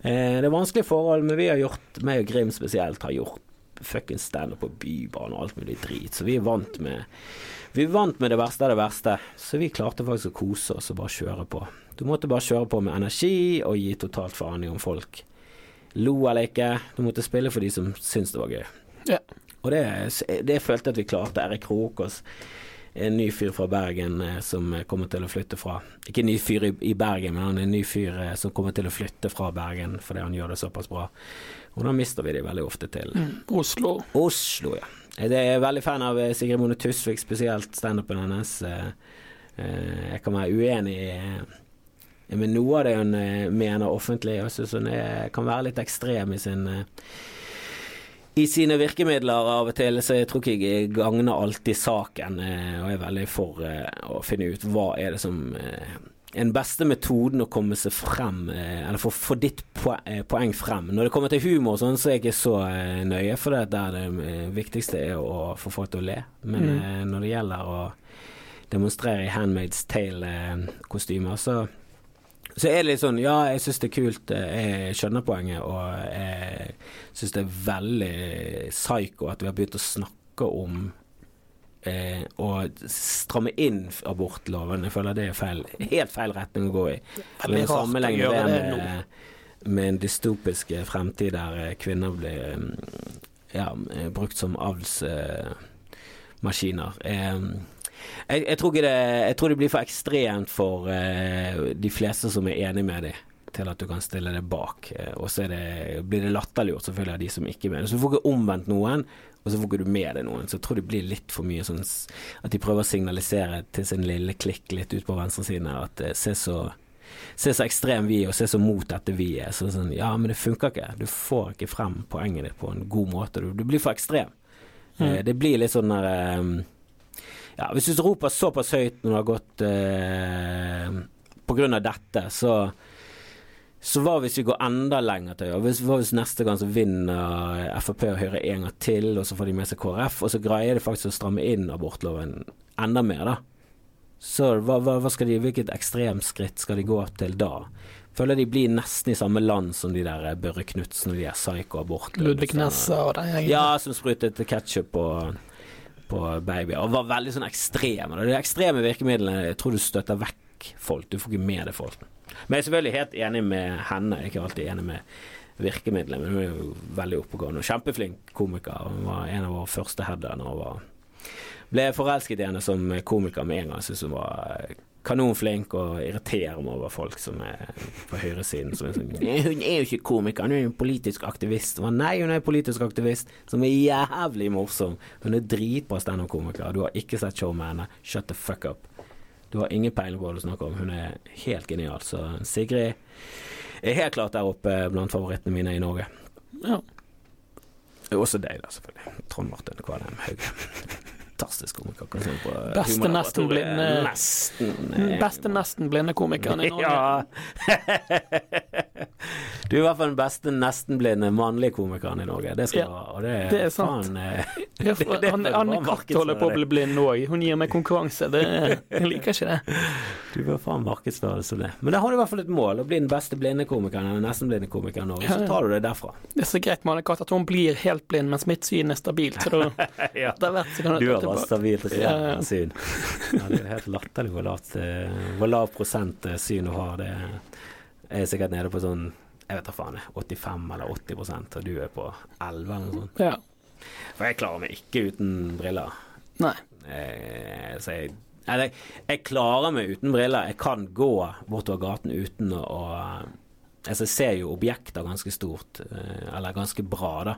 Eh, det er vanskelige forhold, men vi har gjort, meg og Grim spesielt, har gjort fuckings standup på Bybanen og alt mulig drit. Så vi er vant med Vi er vant med det verste av det verste. Så vi klarte faktisk å kose oss og bare kjøre på. Du måtte bare kjøre på med energi og gi totalt faen i om folk lo eller ikke. Du måtte spille for de som syntes det var gøy. Ja. Og det, det følte jeg at vi klarte. Erik Krokås, en ny fyr fra Bergen eh, som kommer til å flytte fra Ikke en ny fyr i, i Bergen, men han er en ny fyr eh, som kommer til å flytte fra Bergen fordi han gjør det såpass bra. Og da mister vi de veldig ofte til Mm. Oslo. Oslo, ja. Jeg er veldig fan av eh, Sigrid Mone Tusvik, spesielt standupen hennes. Eh, eh, Jeg kan være uenig i med noe av det hun eh, mener offentlig. Jeg synes hun er, kan være litt ekstrem i sin eh, i sine virkemidler av og til, så jeg tror ikke jeg gagner alltid saken. eh, Og jeg er veldig for eh, å finne ut hva er det som eh, er den beste metoden å komme seg frem, eh, eller få få ditt eh, poeng frem. Når det kommer til humor og sånn, så er jeg ikke så eh, nøye, for det der det eh, viktigste er å få folk til å le. Men Mm. eh, når det gjelder å demonstrere i Handmaid's Tale-kostymer, så så er det litt sånn Ja, jeg syns det er kult, eh, jeg skjønner poenget, og jeg syns det er veldig psycho at vi har begynt å snakke om eh, å stramme inn abortloven. Jeg føler det er feil, helt feil retning å gå i. Veldig Men rart å gjøre det nå. med, med en dystopisk fremtid der eh, kvinner blir mm, ja, eh, brukt som avlsmaskiner. Eh, jeg, jeg, tror det, jeg tror det blir for ekstremt for uh, de fleste som er enig med dem, til at du kan stille det bak. Eh, og så det, blir det latterliggjort selvfølgelig av de som ikke er med. Så du får ikke omvendt noen, og så får ikke du med deg noen. Så jeg tror det blir litt for mye sånn at de prøver å signalisere til sin lille klikk litt ut på venstresiden her at eh, se så Se så ekstrem vi er, og se så mot dette vi er. Så sånn, ja, men det funker ikke. Du får ikke frem poenget ditt på en god måte. Du, du blir for ekstrem. Mm. det blir litt sånn der ja, Hvis du roper såpass høyt når det har gått eh, av dette, så så hva hvis vi går enda lenger til? høyre? hva hvis neste gang så vinner Frp og Høyre en gang til, og så får de med seg KrF, og så greier de faktisk å stramme inn abortloven enda mer, da? Så hva, hva, hva skal de, hvilket ekstremskritt skal de gå til da? Føler de blir nesten i samme land som de der Børre Knutsen og de der psyko-abortløpene. Ludvig Nessa og den gjengen. Ja, som sprutet ketsjup på, på babyer. Og var veldig sånn ekstreme. Og De ekstreme virkemidlene jeg tror du støtter vekk folk. Du får ikke med deg folk. Men jeg er selvfølgelig helt enig med henne. Jeg er ikke alltid enig med virkemidlene, men hun er jo veldig oppegående og kjempeflink komiker. Hun var en av våre første headere når hun var ble forelsket i henne som komiker med en gang. Jeg synes hun var kanonflink og irriterer meg over folk som er på høyresiden. Som er sånn, [LAUGHS] hun er jo ikke komiker, hun er jo en politisk aktivist. Og nei, hun er en politisk aktivist som er jævlig morsom. Hun er dritbra standup-komiker. Du har ikke sett showet med henne. Shut the fuck up. Du har ingen peiling på hva du snakker om. Hun er helt genial. Så Sigrid er helt klart der oppe blant favorittene mine i Norge. Ja. Også deg, da, selvfølgelig. Trond Martin Kvalheim Hauge. Fantastisk komiker. På Beste nesten blinde- Nesten eh, Beste nesten blinde komikeren i [LAUGHS] Norge. Ja. [LAUGHS] Du er i hvert fall den beste nesten blinde mannlige komikeren i Norge. Det skal Ja, du det, det er sant. Faen, det, [LAUGHS] Ja, det er Anne Anne Katt holder på å bli blind òg. Hun gir meg konkurranse. Det, jeg liker ikke det. Du bør faen markedsføre det som det. Men da har du i hvert fall et mål, å bli den beste blinde komikeren eller nesten blinde komikeren i Norge. Ja, Så tar du det derfra. Det er så greit med Anne Katt at hun blir helt blind, mens mitt syn er stabilt. Så da, ja. etter hvert så kan Du jeg har ta stabilt og Ja, ja. syn. Ja, det er helt latterlig hvor lavt eh, Hvor lav prosent eh, syn du har. Det er sikkert nede på sånn jeg vet da faen, 85 eller 80% og du er på 11 eller noe sånt. Ja. For jeg klarer meg ikke uten briller. Nei. Jeg, så jeg eller, jeg klarer meg uten briller. Jeg kan gå bortover gaten uten å Altså, jeg ser jo objekter ganske stort, eh, eller ganske bra, da.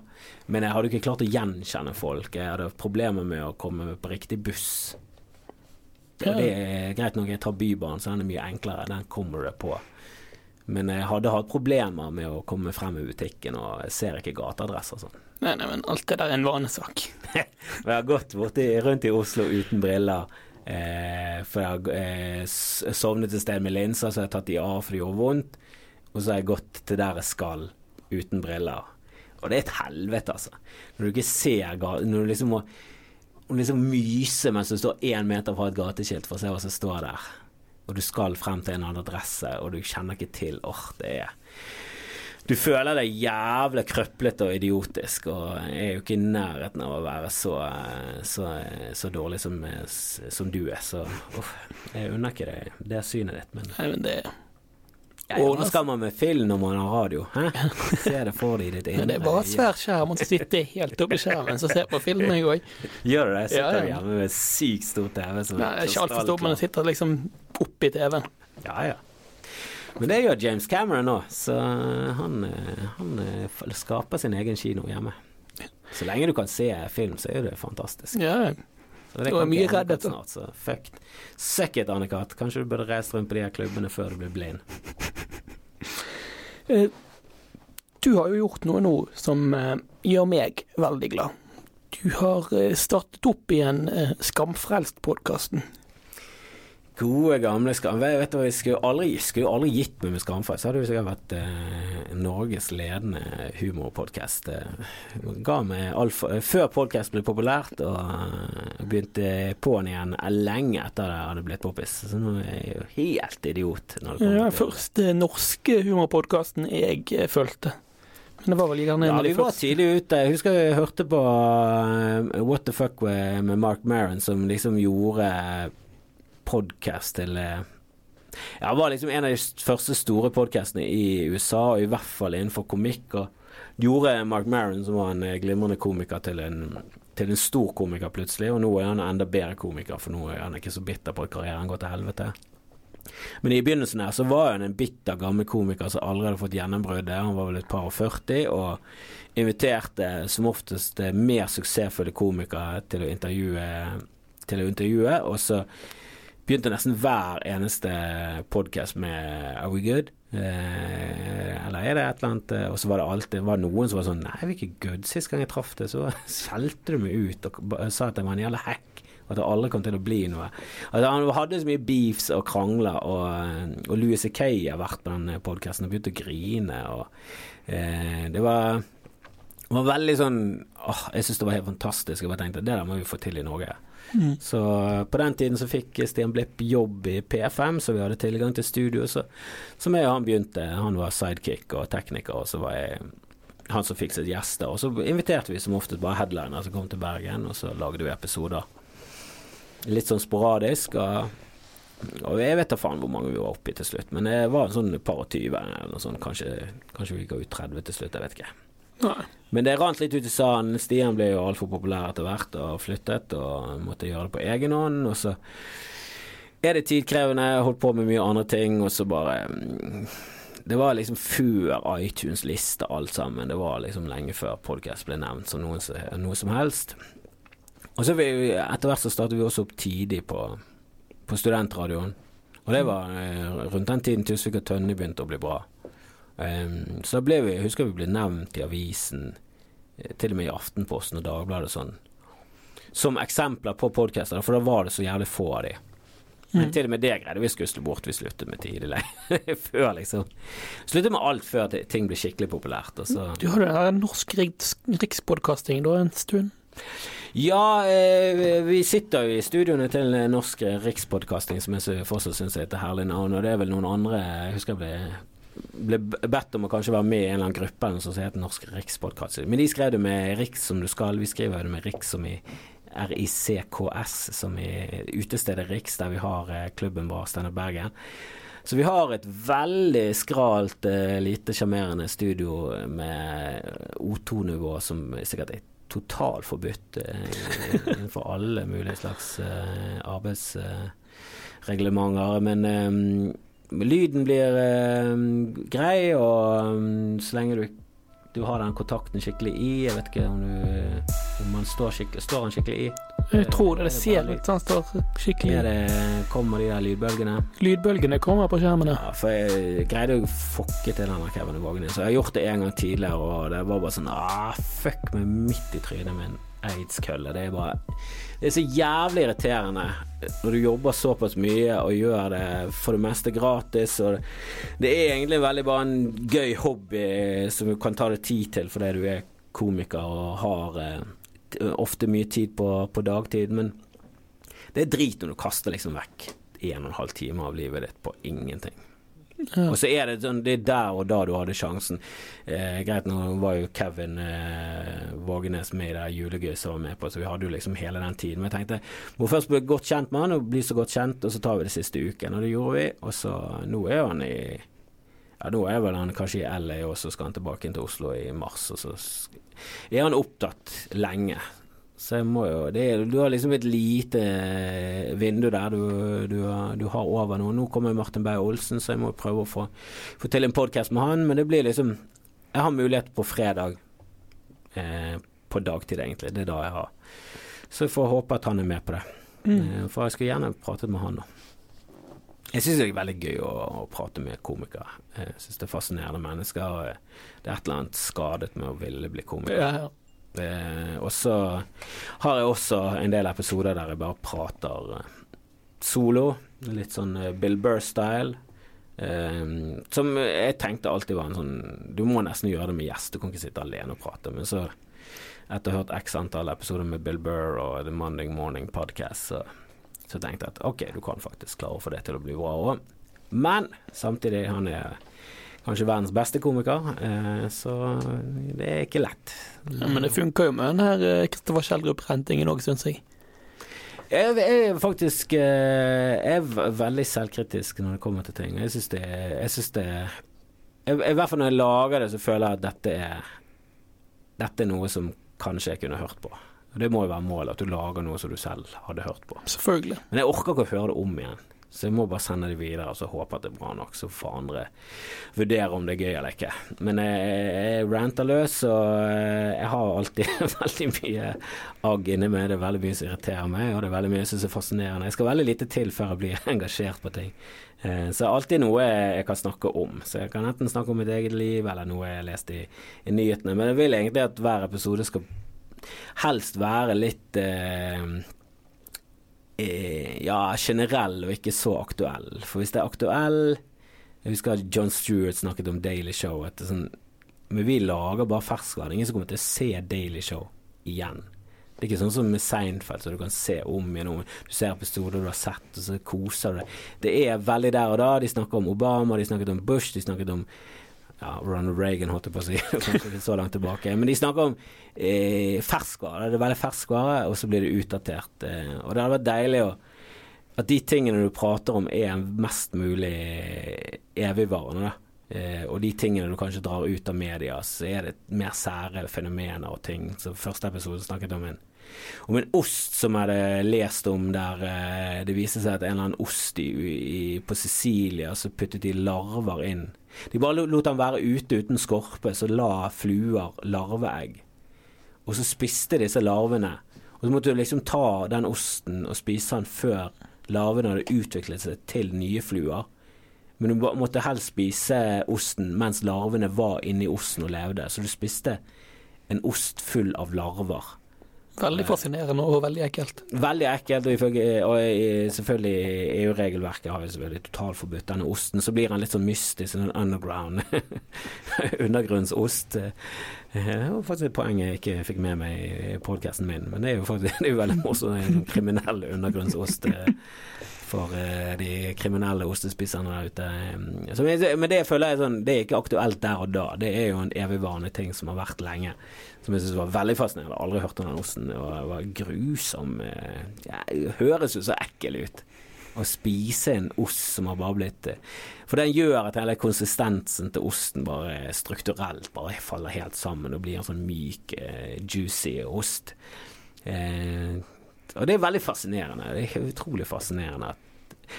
Men jeg hadde ikke klart å gjenkjenne folk. Jeg hadde problemer med å komme på riktig buss. Og det er greit nok jeg tar Bybanen, så den er mye enklere. Den kommer du på. Men jeg hadde hatt problemer med å komme frem i butikken, og jeg ser ikke gateadresser og sånn. Nei, nei, men alt det der er en vanesak. [LAUGHS] Jeg har gått borti, rundt i Oslo uten briller. Eh, for jeg har eh, sovnet et sted med linser, så jeg har tatt de av for det gjorde vondt. Og så har jeg gått til der jeg skal uten briller. Og det er et helvete, altså. Når du ikke ser Når du liksom må liksom myse mens du står én meter fra et gateskilt for å se hva som står der. Og du skal frem til en annen adresse, og du kjenner ikke til Åh, det er du føler deg jævlig krøplete og idiotisk, og er jo ikke i nærheten av å være så, så, så dårlig som, som, du er. Så uff, jeg unner ikke deg det synet ditt, men, Nei, men det ja, nå Hva skal man med film når man har radio? Hæ? [LAUGHS] Se det for deg i ditt Men det er bare svær skjerm, og sitte helt oppi skjermen så ser på film, jeg òg. Gjør du det? Sitter du ja. hjemme med sykt stor TV? Nei, ikke altfor stor, men jeg sitter liksom oppi TV-en. Ja, ja. Men det gjør James Cameron nå, så han, han eh, skaper sin egen kino hjemme. Så lenge du kan se film, så er det fantastisk. Ja, Så det er mye redd Anne-Kat. snart, så fuck. Suck it, Anne-Kat. Kanskje du burde reist rundt på de her klubbene før du blir blind. [LAUGHS] Eh, Du har jo gjort noe nå som eh, gjør meg veldig glad. Du har eh, startet opp igjen Skamfrelst-podkasten. Gode, gamle skam... Vet vet du jeg skulle aldri, skulle aldri gitt meg med Skamfeis. Så hadde vi sikkert vært eh, Norges ledende humorpodkast. Eh, Før podkast ble populært, og eh, begynte på'n igjen lenge etter det hadde blitt poppis. Så nå er jeg jo helt idiot. Når det ja, første norske humorpodkasten jeg følte. Men det var vel gjerne Ja, vi var tidlig ute. Jeg husker jeg hørte på eh, What the Fuck med Mark Maron, som liksom gjorde podkast til ja, Ja, var liksom en av de første store podkastene i USA, og i hvert fall innenfor komikk. Og gjorde Mark Maron, som var en eh, glimrende komiker, til en, til en stor komiker plutselig. Og nå er han enda bedre komiker, for nå er han ikke så bitter på at karrieren går til helvete. Men i begynnelsen her så var han en bitter gammel komiker som allerede hadde fått gjennombruddet. Han var vel et par og 40 og inviterte som oftest eh, mer suksessfulle komikere til å intervjue, til å intervjue og så begynte nesten hver eneste podkast med Are we good? Eh, eller er det et eller annet eh, Og så var det alltid var det noen som var sånn Nei, vi er ikke good. Sist gang jeg traff det, så [LAUGHS] skjelte du meg ut og sa at jeg var en jævla hack. Og at det aldri kom til å bli noe. Altså, han hadde så mye beefs og krangler, og, og Louis C.K. har vært på den podkasten og begynt å grine. Og eh, det var det var veldig sånn åh, Jeg syns det var helt fantastisk. Jeg bare tenkte det der må vi få til i Norge. Mm. Så på den tiden så fikk Stian Blipp jobb i P5, så vi hadde tilgang til studio. Så, så og han begynte. Han var sidekick og tekniker, og så var jeg han som fikset gjester. Og så inviterte vi som oftest bare headliner som kom til Bergen, og så lagde vi episoder. Litt sånn sporadisk. Og, og jeg vet da faen hvor mange vi var oppi til slutt, men det var sånn par og tyve. Kanskje, kanskje vi ga ut 30 til slutt, jeg vet ikke. Nei. Men det rant litt ut i sanden. Stian ble jo altfor populær etter hvert og flyttet, og måtte gjøre det på egen hånd. Og så er det tidkrevende, holdt på med mye andre ting, og så bare mm, Det var liksom før iTunes-liste alt sammen. Det var liksom lenge før podcast ble nevnt som noe, noe som helst. Og så vi, etter hvert så startet vi også opp tidlig på, på studentradioen. Og det var eh, rundt den tiden Tusvik og Tønne begynte å bli bra. Um, så ble vi, jeg husker vi ble nevnt i avisen, til og med i Aftenposten og Dagbladet sånn, som eksempler på podcaster, for da var det så jævlig få av de. Men Mm. til og med det greide vi skusle bort. Vi sluttet med tidlig. [LAUGHS] før, liksom. Sluttet med alt før ting ble skikkelig populært. Og så Du hadde der norsk riks rikspodkasting da en stund. Ja, eh, vi sitter jo i studioene til Norsk Rikspodkasting, som jeg fortsatt syns er et herlig navn, og det er vel noen andre Jeg husker jeg ble, ble bedt om å kanskje være med i en eller annen gruppe eller noe som heter Norsk Rikspodkast. Men de skrev det med Riks som du skal, vi skriver det med Riks som i RICKS, som i utestedet Riks, der vi har eh, klubben vår Steinar Bergen. Så vi har et veldig skralt, eh, lite sjarmerende studio med O2-nivå som sikkert er totalt forbudt eh, innenfor alle mulige slags arbeidsreglementer. Men eh, lyden blir eh, grei, og mm, så lenge du, du har den kontakten skikkelig i Jeg vet ikke om, du, om man står skikkelig Står han skikkelig i? Jeg tror det, det Er ser ut som han står skikkelig det, kommer de der lydbølgene? Lydbølgene kommer på skjermene. Ja, for jeg greide å fokke til denne Kevin. Så jeg har gjort det en gang tidligere, og det var bare sånn ah, Fuck meg midt i trynet en aids-kølle. Det er bare Det er så jævlig irriterende når du jobber såpass mye og gjør det for det meste gratis. Og det, er egentlig veldig bare en gøy hobby som du kan ta deg tid til fordi du er komiker og har eh, ofte mye tid på, på dagtid. Men det er drit når du kaster liksom vekk en og en halv time av livet ditt på ingenting. Og så er det sånn, det er der og da du hadde sjansen. Eh, greit, nå var jo Kevin eh, Vågenes med i det julegøy som var med på, så vi hadde jo liksom hele den tiden. Men jeg tenkte må først bli godt kjent med han, og bli så godt kjent, og så tar vi det siste uken. Og det gjorde vi. Og så nå er han i ja, nå er vel han kanskje i LA, og så skal han tilbake inn til Oslo i mars. Og så er han opptatt lenge. Så jeg må jo er, Du har liksom et lite vindu der du, du, du har over noe. Nå kommer Martin Beyer-Olsen, så jeg må prøve å få, få til en podkast med han. Men det blir liksom Jeg har mulighet på fredag. Eh, på dagtid, egentlig. Det er da jeg har. Så jeg får håpe at han er med på det. Mm. Eh, for jeg skulle gjerne pratet med han, da. Jeg syns det er veldig gøy å, å, prate med komikere. Jeg syns det er fascinerende mennesker. Det er et eller annet skadet med å ville bli komiker. Ja, ja. Eh, og så har jeg også en del episoder der jeg bare prater eh, solo. Litt sånn eh, Bill Burr-style. Eh, som jeg tenkte alltid var en sånn Du må nesten gjøre det med gjest, du kan ikke sitte alene og prate. Men så, etter å ha hørt x antall episoder med Bill Burr og The Monday Morning Podcast, så, så tenkte jeg at ok, du kan faktisk klare å få det til å bli bra òg. Men samtidig, han er kanskje verdens beste komiker, eh, så det er ikke lett. Ja, men det funker jo med den her Kristoffer eh, Schjelderup-rentingen òg, syns jeg. Jeg er faktisk eh, jeg er veldig selvkritisk når det kommer til ting. Jeg syns det, jeg synes det jeg, I hvert fall når jeg lager det, så føler jeg at dette er Dette er noe som kanskje jeg kunne hørt på. Og Det må jo være målet, at du lager noe som du selv hadde hørt på. Selvfølgelig. Men jeg orker ikke å høre det om igjen. Så jeg må bare sende det videre og så håpe at det er bra nok, så får andre vurdere om det er gøy eller ikke. Men jeg, jeg ranter løs, og eh, jeg har alltid [LAUGHS] veldig mye agg inni meg. Det er veldig mye som irriterer meg, og det er veldig mye som er fascinerende. Jeg skal veldig lite til før jeg blir [LAUGHS] engasjert på ting. Eh, så det er alltid noe jeg kan snakke om. Så jeg kan enten snakke om mitt eget liv, eller noe jeg har lest i, i nyhetene. Men jeg vil egentlig at hver episode skal helst være litt eh, ja, generell og ikke så aktuell. For hvis det er aktuell Jeg husker at John Stewart snakket om Daily Show. At sånn, men vi lager bare ferskvare. Ingen som kommer til å se Daily Show igjen. Det er ikke sånn som med Seinfeld, så du kan se om igjen om. Du ser episoder du har sett, og så koser du deg. Det er veldig der og da. De snakker om Obama, de snakket om Bush, de snakket om ja, Ronald Reagan, holdt jeg på å si. [LAUGHS] Så langt tilbake. Men de snakker om eh, ferskvare. Det er veldig ferskvare, og så blir det utdatert. Eh, og det hadde vært deilig å, at de tingene du prater om, er mest mulig evigvarende. Eh, og de tingene du kanskje drar ut av media, så er det mer sære fenomener og ting. Så første episode snakket om en om en ost som jeg hadde lest om der eh, det viste seg at en eller annen ost i, i, på Sicilia så puttet de larver inn de bare lot han være ute uten skorpe, så la fluer larveegg. Og så spiste disse larvene. Og så måtte du liksom ta den osten og spise den før larvene hadde utviklet seg til nye fluer. Men du måtte helst spise osten mens larvene var inni osten og levde. Så du spiste en ost full av larver. Veldig fascinerende og veldig ekkelt. Veldig ekkelt, og, ifølge, og selvfølgelig EU-regelverket har jo selvfølgelig totalforbudt denne osten. Så blir han litt sånn mystisk, en underground [LAUGHS] undergrunnsost. Det var faktisk et poeng jeg ikke fikk med meg i podkasten min, men det er jo faktisk [LAUGHS] det er jo veldig morsomt. En kriminell undergrunnsost eh, for uh, de kriminelle ostespiserne der ute. Så, men det føler jeg sånn, det er ikke aktuelt der og da. Det er jo en evigvarende ting som har vært lenge som jeg syns var veldig fascinerende. Aldri hørt om den osten. Det var, var grusom. Ja, det høres jo så ekkel ut. Å spise en ost som har bare blitt eh, For den gjør at hele konsistensen til osten bare strukturelt bare faller helt sammen og blir en sånn myk, juicy ost. Eh, og det er veldig fascinerende. Det er utrolig fascinerende.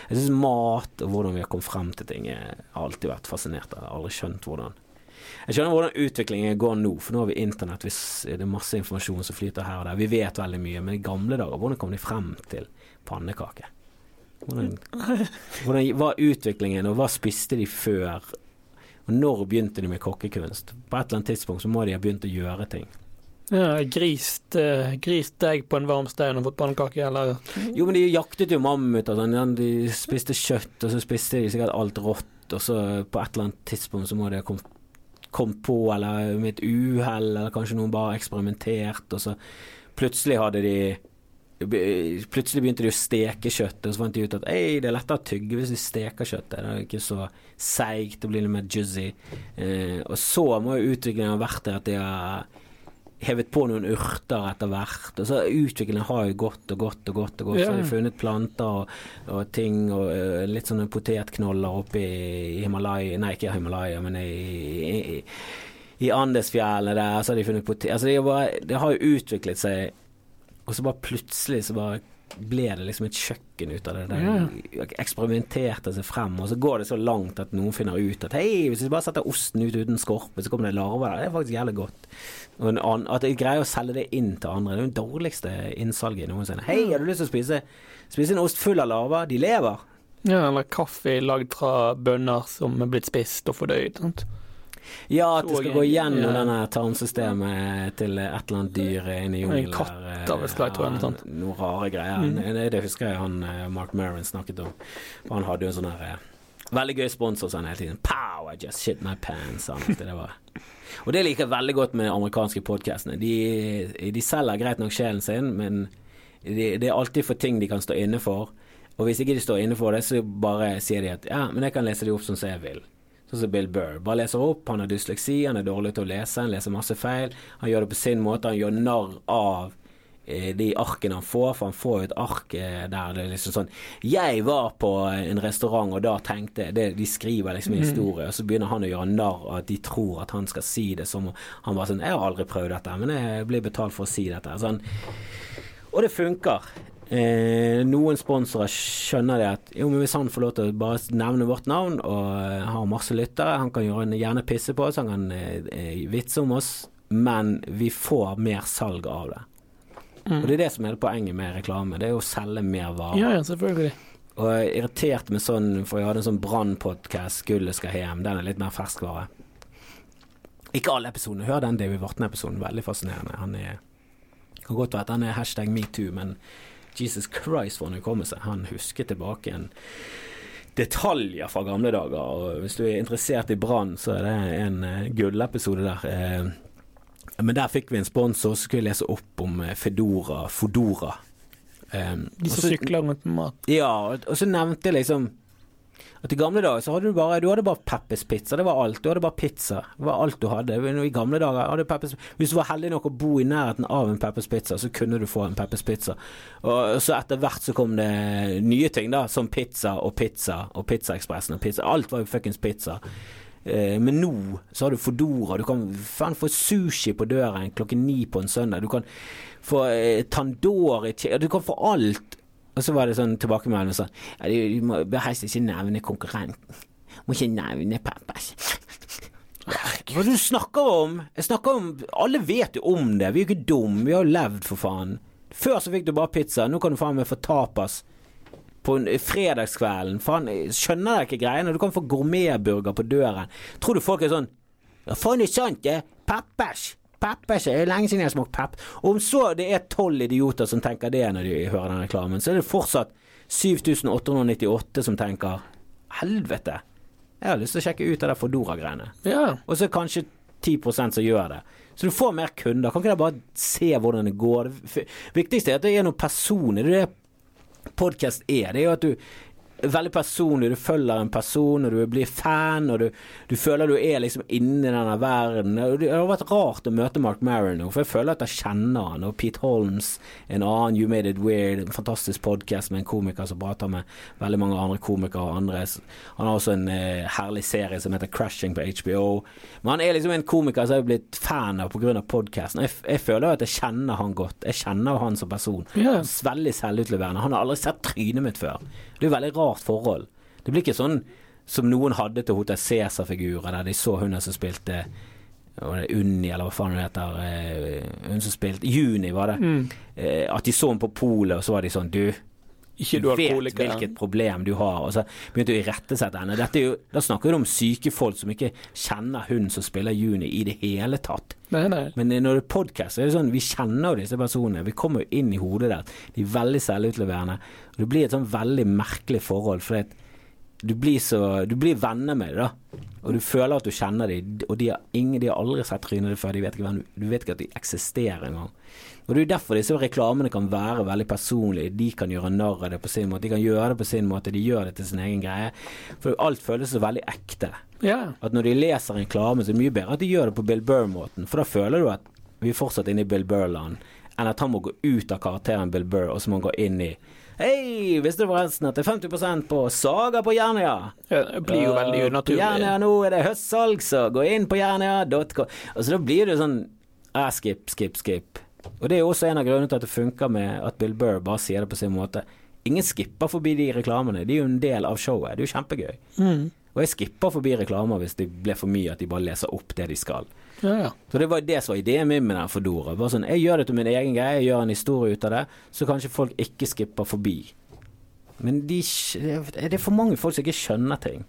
Jeg syns mat og hvordan vi har kommet frem til ting, jeg har alltid vært fascinert av. Jeg har aldri skjønt hvordan jeg skjønner hvordan utviklingen går nå, for nå har vi internett, det er masse informasjon som flyter her og der. Vi vet veldig mye, men i gamle dager, hvordan kom de frem til pannekake? Hvordan, hvordan var utviklingen, og hva spiste de før? Og når begynte de med kokkekunst? På et eller annet tidspunkt så må de ha begynt å gjøre ting. Ja, grist, uh, grist deg på en varm stein og fått pannekake, eller Jo, men de jaktet jo mammuter. Sånn. De spiste kjøtt, og så spiste de sikkert alt rått, og så på et eller annet tidspunkt så må de ha kommet kom på, eller med et uhell, eller kanskje noen bare eksperimentert, og så plutselig hadde de Plutselig begynte de å steke kjøttet, og så fant de ut at Ei, det er lettere å tygge hvis de steker kjøttet. Det er ikke så seigt, det blir litt mer juicy. Eh, og så må jo utviklingen ha vært der at de har hevet på noen urter etter hvert. Og så Utviklingen har jo gått og gått og gått. og gått, Ja. Så har de funnet planter og, og ting og uh, litt sånne potetknoller oppe i Himalaya Nei, ikke Himalaya, men i, i, i, i Andesfjellene der. Så har de funnet potet... Altså, det, bare, det har jo utviklet seg, og så bare plutselig så bare ble det liksom et kjøkken ut av det. der Ja. Eksperimenterte seg frem, og så går det så langt at noen finner ut at hei, hvis vi bare setter osten ut uten skorpe, så kommer det larver der. Det er faktisk jævlig godt. Annen, at jeg greier å selge det inn til andre, det er jo det dårligste innsalget noensinne. Hei, har du lyst til å spise, spise en ost full av larver? De lever. Ja, eller kaffe lagd fra bønner som er blitt spist og fordøyd. Sant? Ja, at det skal gå gjennom ja. denne tarmsystemet til et eller annet dyr inni jungelen. En katt av et slag, tror jeg, noe sånt. Noen rare greier. Mm. Det, det husker jeg han eh, Mark Maron snakket om. Han hadde jo en sånn her eh, Veldig gøy sponsor sånn hele tiden. Pow, I just shit my pants. sa. Det var. Og det liker jeg veldig godt med de amerikanske podkastene. De, de selger greit nok sjelen sin, men de, det er alltid for ting de kan stå inne for. Og hvis ikke de står inne for det, så bare sier de at ja, men jeg kan lese de opp sånn som jeg vil. Sånn som Bill Burr. Bare leser opp. Han har dysleksi, han er dårlig til å lese, han leser masse feil. Han gjør det på sin måte. Han gjør narr av eh, de arkene han får, for han får jo et ark eh, der det er liksom sånn Jeg var på en restaurant, og da tenkte det, De skriver liksom en historie, og så begynner han å gjøre narr av at de tror at han skal si det som Han var sånn Jeg har aldri prøvd dette, men jeg blir betalt for å si dette. Sånn. Og det funker. Eh, noen sponsorer skjønner det at jo, men hvis han får lov til å bare nevne vårt navn og eh, har masse lyttere, han kan gjøre, gjerne pisse på oss, han kan eh, eh, vitse om oss, men vi får mer salg av det. Og det er det som er det poenget med reklame, det er å selge mer varer. Ja, ja, selvfølgelig. Og jeg er irritert med sånn, for jeg hadde en sånn brannpodkast, 'Gullet skal hjem', den er litt mer ferskvare. Ikke alle episodene. Hør den David Vartne-episoden, veldig fascinerende. Han er kan godt være at han er hashtag metoo, men Jesus Christ for en hukommelse. Han husker tilbake en detaljer fra gamle dager. Og hvis du er interessert i brann, så er det en uh, gullepisode der. Eh, men der fikk vi en sponsor så skulle lese opp om eh, Fedora, Fodora. Um, De som sykler rundt med mat. ja, og så nevnte jeg liksom at i gamle dager så hadde du bare Du hadde bare Peppers Pizza, det var alt. Du hadde bare pizza. Det var alt du hadde. I gamle dager hadde Peppers Hvis du var heldig nok å bo i nærheten av en Peppers Pizza, så kunne du få en Peppers Pizza. Og så etter hvert så kom det nye ting, da, som pizza og pizza og Pizzaekspressen og pizza. Alt var jo fuckings pizza. Eh, Men nå så har du Fodora. Du kan faen få sushi på døren klokken ni på en søndag. Du kan få eh, Tandori Du kan få alt. Og så var det sånn tilbakemelding sånn ja, Du, du må helst ikke nevne konkurrenten. Må ikke nevne Peppers. Hva du snakker om? Jeg snakker om Alle vet jo om det. Vi er jo ikke dumme. Vi har jo levd, for faen. Før så fikk du bare pizza. Nå kan du faen meg få tapas på en fredagskvelden. Faen, skjønner jeg ikke greiene. Du kan få gourmetburger på døren. Tror du folk er sånn Ja, faen, det er sant, det. Peppers. Peppers. Det er lenge siden jeg har smakt pepp. Om så det er tolv idioter som tenker det når de hører den reklamen, så er det fortsatt 7898 som tenker Helvete. Jeg har lyst til å sjekke ut av det Fodora-greiene. Ja. Og så kanskje 10% som gjør det. Så du får mer kunder. Kan ikke dere bare se hvordan det går? Det viktigste er at det er noe personlig. Det er det podkast er. Det er jo at du er veldig personlig. Du følger en person, og du blir fan, og du, du føler du er liksom inni denne verden. Det har vært rart å møte Mark Maron nå, for jeg føler at jeg kjenner han. Og Pete Holmes, en annen You Made It Weird, en fantastisk podkast med en komiker som prater med veldig mange andre komikere og andre. Han har også en eh, herlig serie som heter Crashing på HBO. Men han er liksom en komiker som jeg har blitt fan av pga. podkasten. Jeg, jeg føler at jeg kjenner han godt. Jeg kjenner han som person. Yeah. Han er Veldig selvutleverende. Han har aldri sett trynet mitt før. Det er veldig rart forhold. Det blir ikke sånn som noen hadde til Hotel Cæsar-figurer, der de så hun som spilte Unni, eller hva faen hun heter. eh, hun som spilte Juni, var det. Mm. Eh, at de så henne på polet, og så var de sånn Du, Ikke du du vet alkoholiker. hvilket problem du har. Og så begynte du å irettesette henne. Dette er jo, da snakker du om syke folk som ikke kjenner hun som spiller Juni i det hele tatt. Nei, nei. Men når det er podkast, er det sånn vi kjenner jo disse personene. Vi kommer jo inn i hodet der. De er veldig selvutleverende. Og det blir et sånn veldig merkelig forhold. For du blir så Du blir venner med det, da. Og du føler at du kjenner dem, og de har, ingen, de har aldri sett trynet ditt før. De vet ikke hvem du vet ikke at de eksisterer engang. Og det er derfor disse reklamene kan være veldig personlige. De kan gjøre narr av det på sin måte. De kan gjøre det på sin måte. De gjør det til sin egen greie. For alt føles så veldig ekte. Ja. At når de leser reklame, så er det mye bedre at de gjør det på Bill Burr-måten. For da føler du at vi er fortsatt inne i Bill Burr-land, enn at han må gå ut av karakteren Bill Burr, og så må han gå inn i Hei, visste du forresten at det er 50% på Saga på Jernia? ja. Det blir jo veldig unaturlig. Jernia nå er det høstsalg, så gå inn på jernia.com. Altså da blir det sånn ah, skip, skip, skip. Og det er jo også en av grunnene til at det funker med at Bill Burr bare sier det på sin måte. Ingen skipper forbi de reklamene. De er jo en del av showet. Det er jo kjempegøy. Mm. Og jeg skipper forbi reklamer hvis det blir for mye at de bare leser opp det de skal. Ja, ja. Så det var det som var ideen min med den Fodora. Bare sånn, jeg gjør det til min egen greie, jeg gjør en historie ut av det, så kanskje folk ikke skipper forbi. Men de, det er for mange folk som ikke skjønner ting.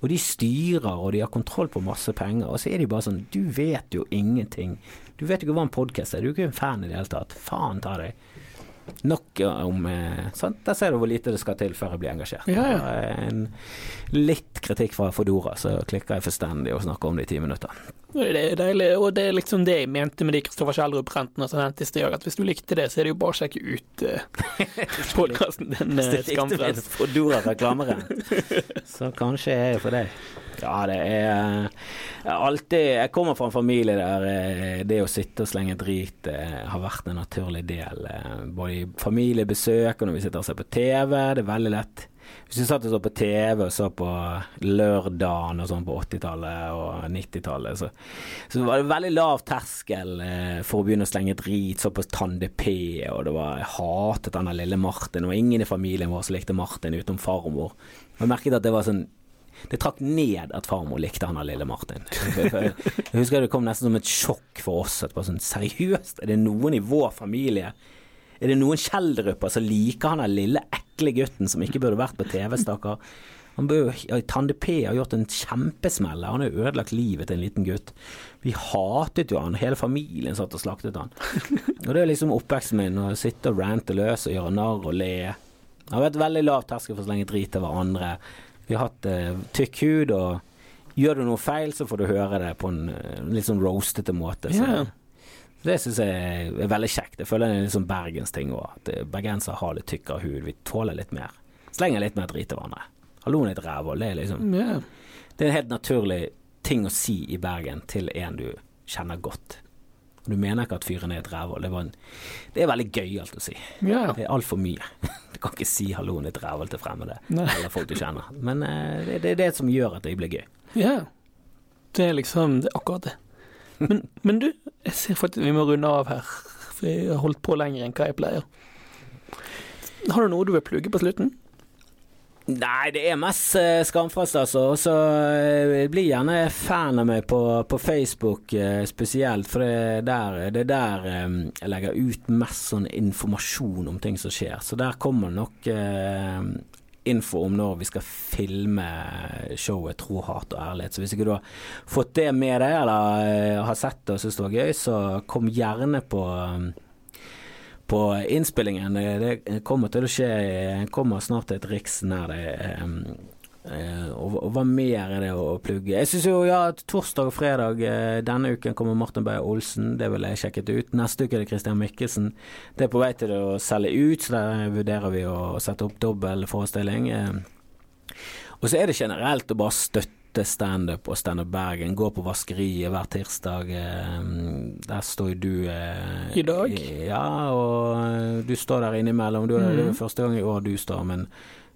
Og de styrer, og de har kontroll på masse penger. Og så er de bare sånn Du vet jo ingenting. Du vet jo ikke hva en podkast er. Du er ikke en fan i det hele tatt. Faen ta deg. Nok om eh, sant? Der ser du hvor lite det skal til før jeg blir engasjert. Ja, ja. En, litt kritikk fra Fodora, så klikker jeg fullstendig og snakker om det i ti minutter. Det er deilig, og det er liksom det jeg mente med de Kristoffer Kjellrup-rentene som nevnte i sted. At hvis du likte det, så er det jo bare å sjekke ut [LAUGHS] uh, [LAUGHS] podkasten din, uh, med Skamfrelst. Så kanskje jeg er for deg. Ja, det er alltid Jeg kommer fra en familie der eh, det å sitte og slenge drit eh, har vært en naturlig del. eh, Både i familiebesøk og når vi sitter og ser på TV. Det er veldig lett. Hvis vi satt og så på TV og så på Lørdagen og sånn på 80-tallet og 90-tallet, så, så var det veldig lav terskel eh, for å begynne å slenge drit. Så på Tande P, og det var, jeg hatet den der lille Martin. Og ingen i familien vår som likte Martin utenom farmor. Og jeg merket at det var sånn det trakk ned at farmor likte han av lille Martin. Jeg husker det kom nesten som et sjokk for oss. At bare sånn, Seriøst, er det noen i vår familie Er det noen Kjeldruper som liker han der lille, ekle gutten som ikke burde vært på TV, stakkar? Han bør, Tande P har gjort en kjempesmell. Han har ødelagt livet til en liten gutt. Vi hatet jo han, hele familien satt og slaktet han. Og det er liksom oppveksten min, å sitte og rante løs og gjøre narr og le. Det har vært veldig lav terskel for å slenge drit over andre. Vi har hatt eh, tykk hud, og gjør du noe feil, så får du høre det på en eh, litt sånn roastete måte. Så Ja. Det syns jeg er veldig kjekt. Jeg føler det er en litt sånn bergensting òg. At eh, bergensere har litt tykkere hud. Vi tåler litt mer. Slenger litt mer drit til hverandre. Halloen er et rævhold. Det er liksom yeah. Det er en helt naturlig ting å si i Bergen til en du kjenner godt. Du mener ikke at fyren er et rævhold. Det, det er veldig gøyalt å si. ja. Det er altfor mye. [LAUGHS] Du kan ikke si 'halloen er et rævhold' til fremmede eller folk du kjenner. Men eh, det, det er det som gjør at det blir gøy. ja. Det er liksom det er akkurat det. Men, men du, jeg ser faktisk vi må runde av her. For jeg har holdt på lenger enn hva jeg pleier. Har du noe du vil plugge på slutten? Nei, det er mest eh, skamfast, altså. Så eh, bli gjerne fan av meg på, på Facebook eh, spesielt, for det er der, det er der eh, jeg legger ut mest sånn informasjon om ting som skjer. Så der kommer nok eh, info om når vi skal filme showet Tro, hat og ærlighet. Så hvis ikke du har fått det med deg, eller eh, har sett det og syns det var gøy, så kom gjerne på eh, på innspillingen. Det det kommer til å skje kommer snart til et riks nær deg. Eh, og, og hva mer er det å plugge? Jeg syns jo ja, at torsdag og fredag eh, denne uken kommer Martin Beyer Olsen. Det vil jeg sjekket ut. Neste uke er det Christian Mikkelsen. Det er på vei til å selge ut, så der vurderer vi å sette opp dobbel forestilling. Eh, og så er det generelt å bare støtte standup og Standup Bergen. Gå på Vaskeriet hver tirsdag. Der står jo du eh, I dag? Ja, og du står der innimellom. Du, Det er Mhm. første gang i år du står, men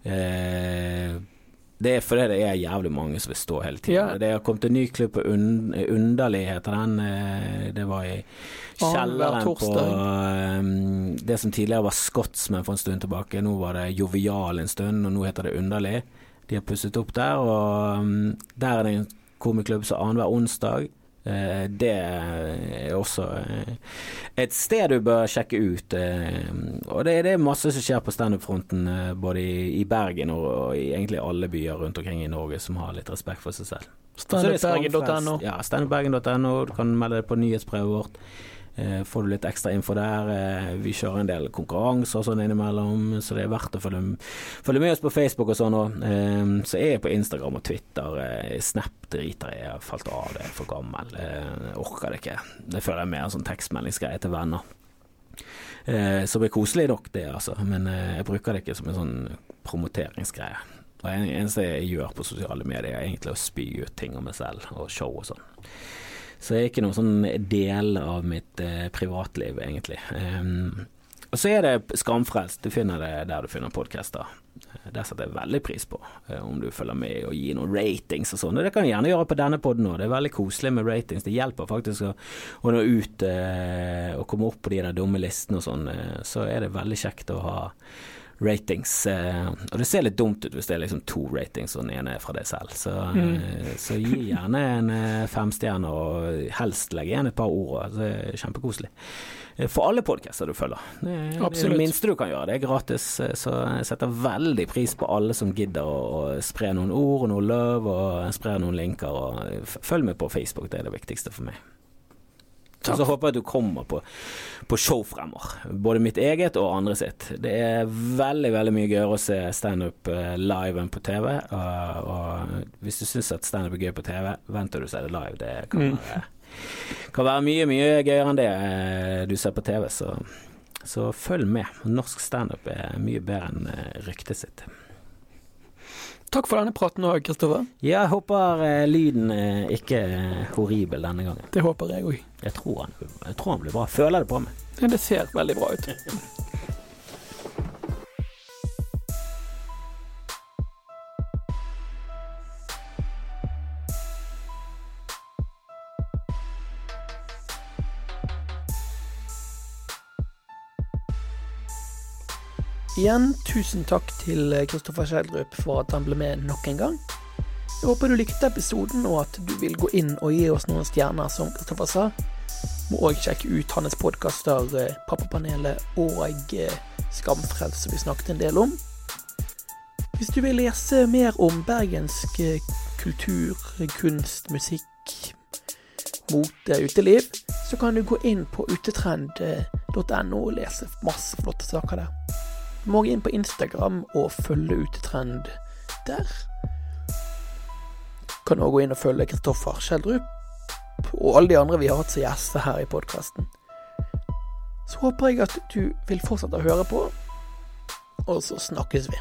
eh, det er fordi det er jævlig mange som vil stå hele tiden. Ja. Det har kommet en ny klubb på Un Underlig, heter den. eh, Det var i kjelleren på eh, det som tidligere var Scotsman for en stund tilbake. Nå var det Jovial en stund, og nå heter det Underlig. De har pusset opp der, og um, der er det en komiklubb som annenhver onsdag. Eh, det er også eh, et sted du bør sjekke ut. eh, og det, er masse som skjer på standup-fronten, både i, i Bergen og, i egentlig alle byer rundt omkring i Norge som har litt respekt for seg selv. Er Standupbergen.no. Ja, standupbergen.no. Du kan melde deg på nyhetsbrevet vårt. Eh, får du litt ekstra info der. Eh, vi kjører en del konkurranser sånn innimellom, så det er verdt å følge, følge med oss på Facebook og sånn òg. Eh, så er jeg på Instagram og Twitter. Snap driter Jeg har falt av, det er for gammel. Jeg orker det ikke. Det føler jeg mer sånn tekstmeldingsgreie til venner. Som er koselig nok, det, altså. Men jeg bruker det ikke som en sånn promoteringsgreie. Det eneste jeg gjør på sosiale medier, er egentlig å spy ut ting om meg selv og show og sånn. Så det er ikke noen sånn del av mitt eh, privatliv, egentlig. Um, og så er det Skamfrelst. Du finner det der du finner podcaster. Det setter jeg veldig pris på, eh, om du følger med og gir noen ratings og sånn. Det kan du gjerne gjøre på denne poden òg. Det er veldig koselig med ratings. Det hjelper faktisk å, å nå ut eh, og komme opp på de der dumme listene og sånn. Eh, så er det veldig kjekt å ha ratings. Eh, og det ser litt dumt ut hvis det er liksom to ratings og den ene er fra deg selv. Så, mm. Eh, så gi gjerne en eh, femstjerne, og helst legg igjen et par ord. Det er kjempekoselig. For alle podcaster du følger. Det, det er det minste du kan gjøre. Det er gratis. Så jeg setter veldig pris på alle som gidder å, spre noen ord og noe love og spre noen linker. Og følg med på Facebook, det er det viktigste for meg. Og så håper jeg at du kommer på, på show fremover. Både mitt eget og andre sitt. Det er veldig veldig mye gøyere å se standup eh, live enn på TV. Og, og hvis du syns at standup er gøy på TV, vent til du ser det live. Det kan, mm. være, kan være mye, mye gøyere enn det eh, du ser på TV. Så, så følg med. Norsk standup er mye bedre enn eh, ryktet sitt. Takk for denne praten òg, Kristoffer. Ja, jeg håper eh, lyden er ikke er horribel denne gangen. Det håper jeg òg. Jeg, jeg, tror han blir bra. Føler det på meg. Det ser veldig bra ut. [LAUGHS] Igjen, tusen takk til Kristoffer Schjelderup for at han ble med nok en gang. Jeg håper du likte episoden, og at du vil gå inn og gi oss noen stjerner, som Kristoffer sa. Må òg sjekke ut hans podkaster eh, Pappapanelet og eh, Skamfrelst, som vi snakket en del om. Hvis du vil lese mer om bergensk eh, kultur, kunst, musikk, mote, uteliv, så kan du gå inn på utetrend.no og lese masse flotte saker der. Må inn på Instagram og følge Utetrend der. Kan òg gå inn og følge Kristoffer Schjelderup og alle de andre vi har hatt som gjester her i podkasten. Så håper jeg at du vil fortsette å høre på, og så snakkes vi.